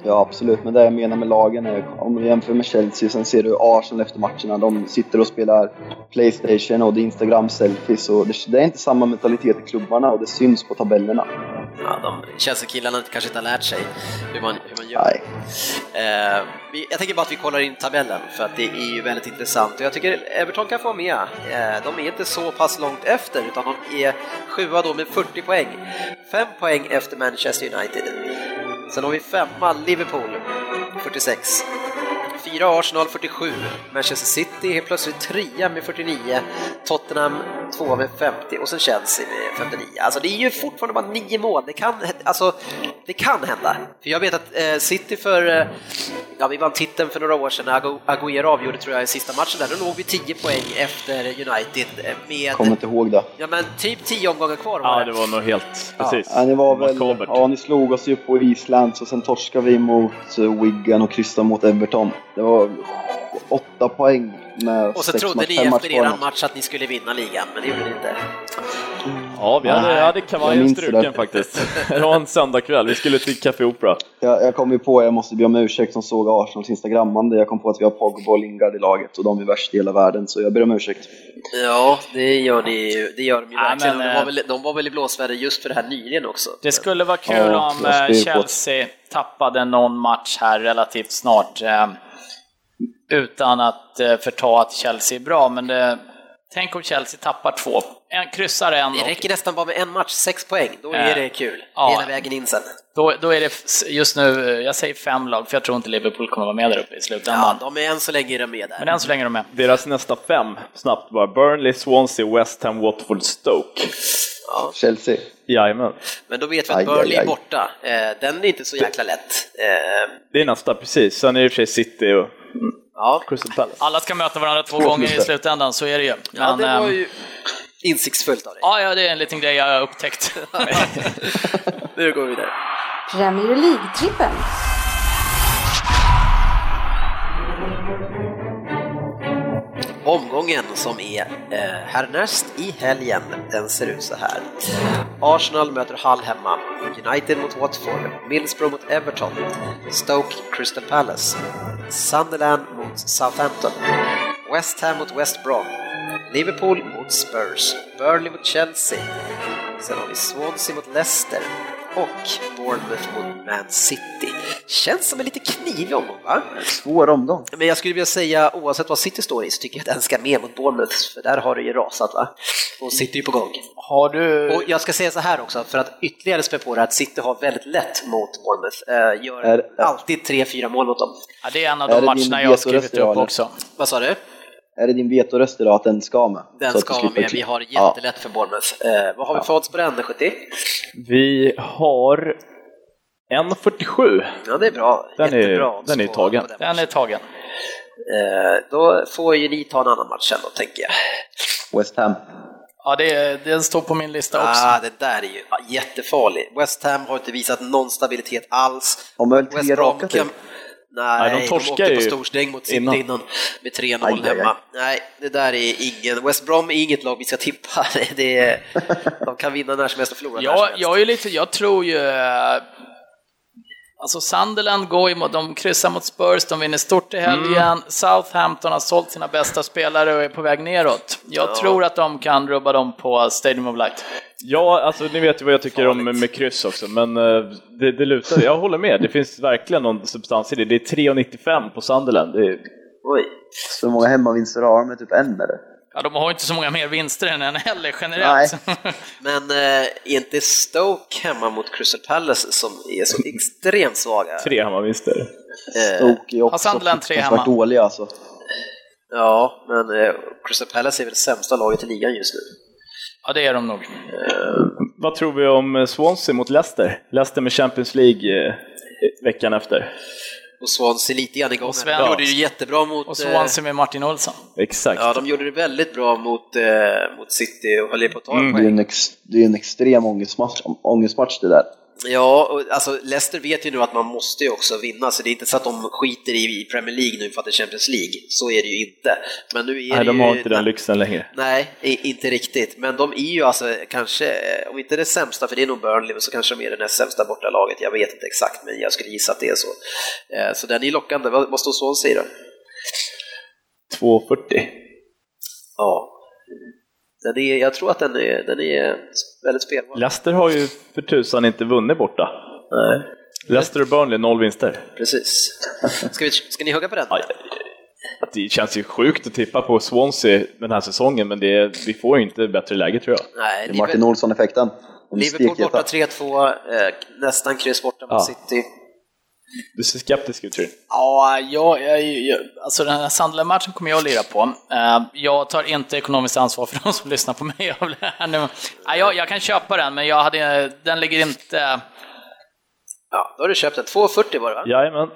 S5: Ja, absolut. Men det jag menar med lagen är, om du jämför med Chelsea, sen ser du Arsenal efter matcherna. De sitter och spelar Playstation och det är Instagram-selfies. Och det, det är inte samma mentalitet i klubbarna och det syns på tabellerna.
S2: Ja, de Chelsea-killarna kanske inte har lärt sig hur man, hur man gör. Eh, vi, jag tänker bara att vi kollar in tabellen för att det är ju väldigt intressant och jag tycker Everton kan få med. Eh, de är inte så pass långt efter utan de är sjua då med 40 poäng. Fem poäng efter Manchester United. Sen har vi femma Liverpool, 46. Fyra Arsenal 47, Manchester City är plötsligt trea med 49, Tottenham tvåa med 50 och sen Chelsea med 59. Alltså det är ju fortfarande bara nio mål, det kan, alltså, det kan hända. För jag vet att eh, City för eh, ja, vi vann titeln för några år sedan Agu- Agüero avgjorde tror jag i sista matchen där. Då låg vi 10 poäng efter United eh, med
S5: Kommer inte ihåg det.
S2: ja, men typ 10 omgångar kvar
S3: Ja,
S2: var
S3: det var nog helt...
S2: Ja.
S3: Precis.
S5: Ja, ni var väl, ja, ni slog oss ju på Island och sen torskade vi mot eh, Wigan och kryssade mot Everton. Det var åtta poäng med
S2: Och så
S5: sex
S2: trodde
S5: match,
S2: ni efter er match att ni skulle vinna ligan, men det gjorde ni inte.
S3: Ja, vi hade,
S4: Nej,
S3: hade kavajen struken faktiskt. Det var en söndagkväll, vi skulle till Café Opera.
S5: Jag, jag kom ju på, jag måste be om ursäkt som såg Arsenals instagrammande. Jag kom på att vi har Pogba och Lingard i laget och de är värst i hela världen, så jag ber om ursäkt.
S2: Ja, det gör ni. Det gör de ju
S4: Ja,
S2: verkligen.
S4: men,
S2: de, var
S4: eh,
S2: väl, de var väl i blåsväder just för det här nyligen också.
S4: Det skulle vara kul
S5: Ja,
S4: om eh. Chelsea tappade någon match här relativt snart. Utan att eh, förta att Chelsea är bra, men det, tänk om Chelsea tappar två. En kryssar en
S2: Det
S4: och
S2: räcker nästan bara med en match, sex poäng. Då är det kul.
S4: ja.
S2: Hela vägen in sen.
S4: då, då är det just nu, eh, jag säger fem lag, för jag tror inte Liverpool kommer vara med där uppe i
S2: Ja,
S4: slutändan.
S2: de är än så länge de med där.
S4: Men än så länge är de med.
S3: Deras nästa fem, snabbt bara. Burnley, Swansea, West Ham, Watford, Stoke.
S5: Chelsea.
S3: Jajamän.
S2: Men då vet vi att
S5: Aj,
S2: Burnley
S5: aj,
S2: är
S5: aj.
S2: borta. Eh, den är inte så jäkla lätt. Eh,
S3: Det är nästa, precis. Sen är det i och för sig City och
S2: ja.
S3: Crystal Palace.
S4: Alla ska möta varandra två gånger i slutändan, så är det ju.
S2: ja,
S4: Men,
S2: det var
S4: ehm,
S2: ju insiktsfullt av dig.
S4: ja, ja, det är en liten grej jag har upptäckt.
S2: Nu går vi vidare.
S1: Premier League-trippen.
S2: Omgången som är eh, härnäst i helgen, den ser ut så här. Arsenal möter Hull hemma, United mot Watford, Middlesbrough mot Everton, Stoke Crystal Palace, Sunderland mot Southampton, West Ham mot West Brom, Liverpool mot Spurs, Burnley mot Chelsea, sen har vi Swansea mot Leicester och Bournemouth mot Man City. Känns som en lite knivig omgång va?
S5: Svår omgång.
S2: Men jag skulle vilja säga, oavsett vad City står i, så tycker jag att den ska med mot Bournemouth, för där har det ju rasat va? Och City är ju på gång.
S4: Har du...
S2: Och jag ska säga så här också, för att ytterligare spä på det, att City har väldigt lätt mot Bournemouth. Eh, gör
S5: Är-
S2: alltid 3-4 mål mot dem.
S4: Ja, det är en av de matcherna jag har skrivit upp också.
S2: Vad sa du?
S5: Är det din vetoröst idag att den ska med?
S2: Den ska vara med, vi har
S5: Ja.
S2: jättelätt för Bournemouth. Eh, vad har vi för odds på den, 70?
S3: Vi har 1.47.
S2: Ja, det är bra.
S3: Den är-
S2: Jättebra
S3: den är tagen.
S2: den
S4: Den är tagen.
S2: Eh, då får ju ni ta en annan match sen då, tänker jag.
S5: West Ham.
S4: Ja, det, den står på min lista också.
S2: Ah, det där är ju jättefarligt. West Ham har inte visat någon stabilitet alls.
S5: Man väl tre raka
S2: kan... Nej,
S3: Nej, de
S2: de,
S3: torskar
S2: åkte på
S3: ju
S2: storsträng mot City
S3: innan.
S2: innan. med 3-0
S5: Aj, aj, aj.
S2: hemma. Nej, det där är ingen... West Brom är inget lag vi ska tippa. Det är... De kan vinna när som helst och förlora när som
S4: Jag,
S2: helst.
S4: jag, är lite, jag tror ju... Alltså Sunderland går ju mot, de kryssar mot Spurs, de vinner stort i helgen. Southampton har sålt sina bästa spelare och är på väg neråt. Jag tror att de kan rubba dem på Stadium of Light.
S3: Ja, alltså ni vet ju vad jag tycker om
S2: Farligt.
S3: med kryss också, men eh, det, det lutar, jag håller med. Det finns verkligen någon substans i det. Det är 3,95 på Sunderland. Det är,
S2: Oj.
S5: Så många hemmavinster har de? Typ en eller?
S4: Ja, de har inte så många mer vinster än heller generellt.
S2: Men eh, är inte Stoke hemma mot Crystal Palace som är så extremt svaga?
S3: tre hemmavinster.
S2: Eh,
S5: Stoke är också
S4: Har Sunderland tre hemma?
S5: dåliga alltså.
S2: ja, men eh, Crystal Palace är väl sämsta laget i ligan just nu.
S4: ja, det är de nog.
S3: Vad tror vi om Swansea mot Leicester? Leicester med Champions League eh, veckan efter.
S2: Och Swansea lite grann igång. De gjorde det ju jättebra mot...
S4: Och
S2: eh,
S4: Swansea med Martin Olsson.
S3: Exakt.
S2: Ja, de gjorde det väldigt bra mot, eh, mot City och höll på att ta
S3: Mm.
S5: Det är en, ex, det är en extrem ångestmatch, ångestmatch det där.
S2: Ja, och alltså Leicester vet ju nu att man måste ju också vinna, så det är inte så att de skiter i, Premier League nu för att det är Champions League. Så är det ju inte. Men nu är
S3: Nej,
S2: det
S3: de
S2: ju,
S3: har inte den lyxen längre.
S2: Nej, inte riktigt. Men de är ju alltså kanske, eh, om inte det sämsta, för det är nog Burnley, men så kanske de är det näst sämsta bortalaget. Jag vet inte exakt, men jag skulle gissa att det är så. Eh, Så den är ju lockande. Vad, vad står Swansea då?
S3: 2,40.
S2: Ja. Den är, jag tror att den är, den är väldigt spelbar.
S3: Leicester har ju för tusan inte vunnit borta.
S2: Nej,
S3: Leicester och Burnley, noll vinster.
S2: precis. Ska, vi, ska ni hugga på den?
S3: Aj, det känns ju sjukt att tippa på Swansea den här säsongen, men det, vi får ju inte bättre läge tror jag.
S2: Nej,
S5: Det är Martin Olsson-effekten.
S2: Liverpool borta
S5: stekheta.
S2: 3-2, eh, nästan kryss borta mot
S3: Ja.
S2: City.
S3: Du ser skeptisk ut Ryn.
S4: Ja, jag, jag, jag, alltså den här Sunderland-matchen kommer jag att lira på. Eh, jag tar inte ekonomiskt ansvar för de som lyssnar på mig. jag, jag kan köpa den, men jag hade, den ligger inte...
S2: Ja, då har du köpt den. 2,40 var det va?
S3: Jajamän.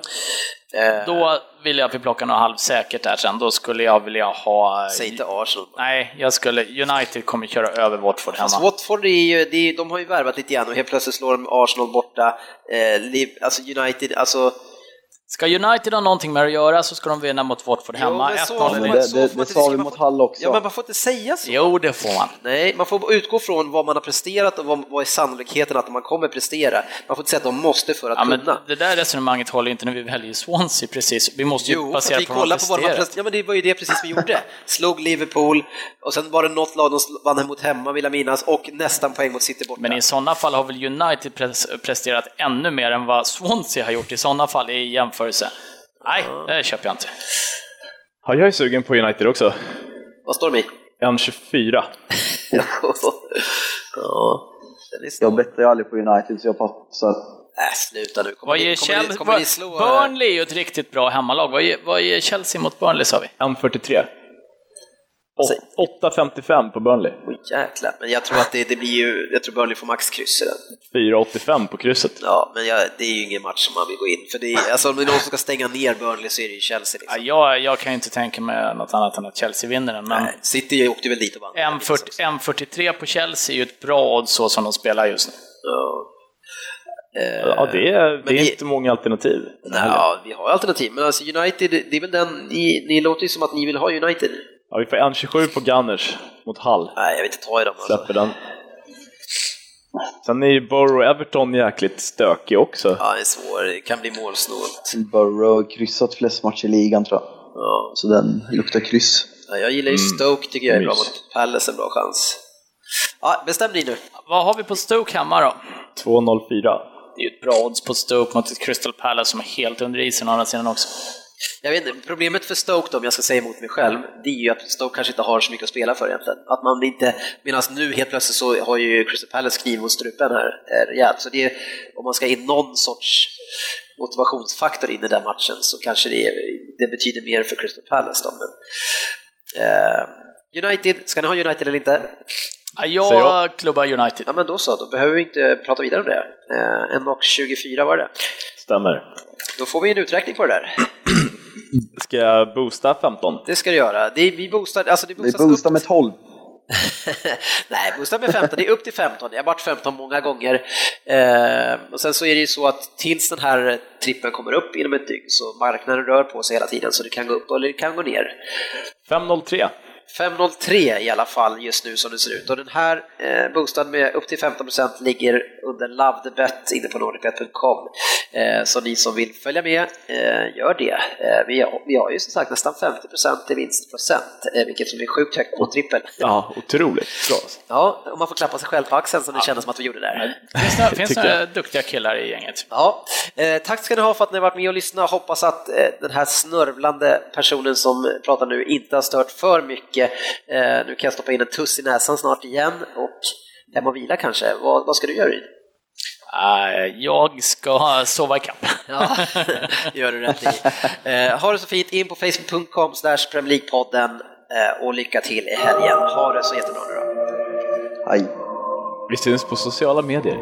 S2: Eh,
S4: Då vill jag att vi plockar något halvsäkert där sen. Då skulle jag vilja ha...
S2: Säg inte Arsenal.
S4: Nej, jag skulle... United kommer köra över Watford hemma.
S2: Fast Watford är ju, är, de har ju värvat lite grann och helt plötsligt slår de Arsenal borta. Eh, alltså United, alltså...
S4: Ska United ha någonting med det att göra så ska de vinna mot Watford
S2: Jo,
S4: hemma.
S2: men så-
S4: 1-0
S2: men
S5: Men det,
S2: så
S5: det,
S2: får man
S5: det
S2: inte
S5: sa vi mot Hall också.
S2: Ja, men man får inte säga så.
S4: Jo, det får man.
S2: Nej, man får utgå från vad man har presterat och vad, vad är sannolikheten att man kommer prestera. Man får inte säga att de måste för att
S4: Ja, men
S2: kunna.
S4: det där resonemanget håller inte när vi väljer Swansea precis. Vi måste ju
S2: Jo,
S4: basera
S2: vi
S4: på vad de
S2: kollar på vad de har
S4: presterar.
S2: presterat. Ja, men det var ju det precis vi gjorde. Slog Liverpool och sen var det något lag de vann mot hemma, vill jag minnas, och nästan poäng mot City borta.
S4: Men i sådana fall har väl United pres- presterat ännu mer än vad Swansea har gjort i sådana fall i jämförelse. Nej, det köper jag inte.
S3: Ja, jag är sugen på United också.
S2: Vad står de i?
S3: 1.24.
S2: ja,
S5: Jag bettar ju aldrig på United så jag passar.
S2: Äh, sluta nu. Kommer
S4: Vad
S2: ni,
S4: ger
S2: kommer ni,
S4: Chelsea...
S2: kommer ni slå...
S4: Burnley är ju ett riktigt bra hemmalag. Vad ger, vad ger Chelsea mot Burnley sa vi?
S3: 1.43.
S2: Alltså-
S3: Åt- 8.55 på Burnley.
S2: Oj, jäklar. Men jag tror att det, det blir ju... Jag tror Burnley får max kryss i den.
S3: 4.85 på krysset.
S2: Ja, men jag, det är ju ingen match som man vill gå in för. Det är, alltså, om det är någon som ska stänga ner Burnley så är det ju Chelsea.
S4: Ja,
S2: Liksom.
S4: jag, jag kan ju inte tänka mig något annat än att Chelsea vinner den, men
S2: Nej, City åkte väl dit och vann. liksom.
S4: 1,40 1,43 på Chelsea är ju ett bra odds så som de spelar just nu.
S2: Ja. Eh,
S3: Ja, det är, det är
S2: vi-
S3: inte många alternativ.
S2: Ja, vi har alternativ, men alltså United, det är väl den, ni, ni låter ju som att ni vill ha United.
S3: Ja, vi får 1.27 på Gunners mot Hull.
S2: Nej, jag vill inte ta i dem alltså.
S3: Släpper den. Sen är ju Borough Everton jäkligt stökig också.
S2: Ja, det är svår, det kan bli målsnålt.
S5: Borough har kryssat flest matcher i ligan tror jag.
S2: Ja.
S5: Så den luktar kryss.
S2: Ja, jag gillar ju Stoke, tycker jag är bra mot Palace, en bra chans. Ja, bestäm ni nu.
S4: Vad har vi på Stoke hemma då?
S3: 2.04.
S4: Det är ju ett bra odds på Stoke mot ett Crystal Palace som är helt under isen å andra sidan också.
S2: Jag vet inte, problemet för Stoke då, om jag ska säga emot mig själv, det är ju att Stoke kanske inte har så mycket att spela för egentligen. Att man inte, medan nu helt plötsligt så har ju Crystal Palace kniv mot strupen här eh, rejält. Så det är, om man ska in någon sorts motivationsfaktor in i den matchen så kanske det, det betyder mer för Crystal Palace då. Men, eh, United, ska ni ha United eller inte?
S4: Jag
S3: jag.
S4: klubbar United.
S2: Ja men då så, då behöver vi inte prata vidare om det. Eh, en och 24 var det.
S3: Stämmer.
S2: Då får vi en uträkning på det där.
S3: Ska jag boosta 15?
S2: Det ska du göra. Det är, vi boostar, alltså det
S5: Vi
S2: boostas
S5: boostar
S2: upp
S5: med 12.
S2: Nej, boostar med 15, det är upp till 15. Jag har varit 15 många gånger. Eh, och sen så är det ju så att tills den här trippen kommer upp inom ett dygn så marknaden rör på sig hela tiden så det kan gå upp eller det kan gå ner.
S3: 5.03.
S2: 503 i alla fall just nu som det ser ut och den här eh, boostad med upp till 15% ligger under LoveTheBet inne på nordicbet.com. Eh, så ni som vill följa med, eh, gör det. Eh, vi, har, vi har ju som sagt nästan 50% i vinstprocent, eh, vilket som är sjukt högt på trippel.
S3: Ja, otroligt bra.
S2: Ja, och man får klappa sig själv på axeln som det kändes som att vi gjorde där.
S4: Finns det, finns det duktiga killar i gänget?
S2: Ja, eh, tack ska ni ha för att ni har varit med och lyssnat. Hoppas att eh, den här snörvlande personen som pratar nu inte har stört för mycket. Eh, nu kan jag stoppa in en tuss i näsan snart igen och hem och vila kanske. Vad, vad ska du göra? Ryd?
S4: Eh, jag ska sova ikapp.
S2: Ja, gör du rätt i. Eh, ha det så fint, in på facebook.com Premier League-podden eh, och lycka till i helgen. Ha det så jättebra nu då.
S5: Aj.
S3: Vi syns på sociala medier.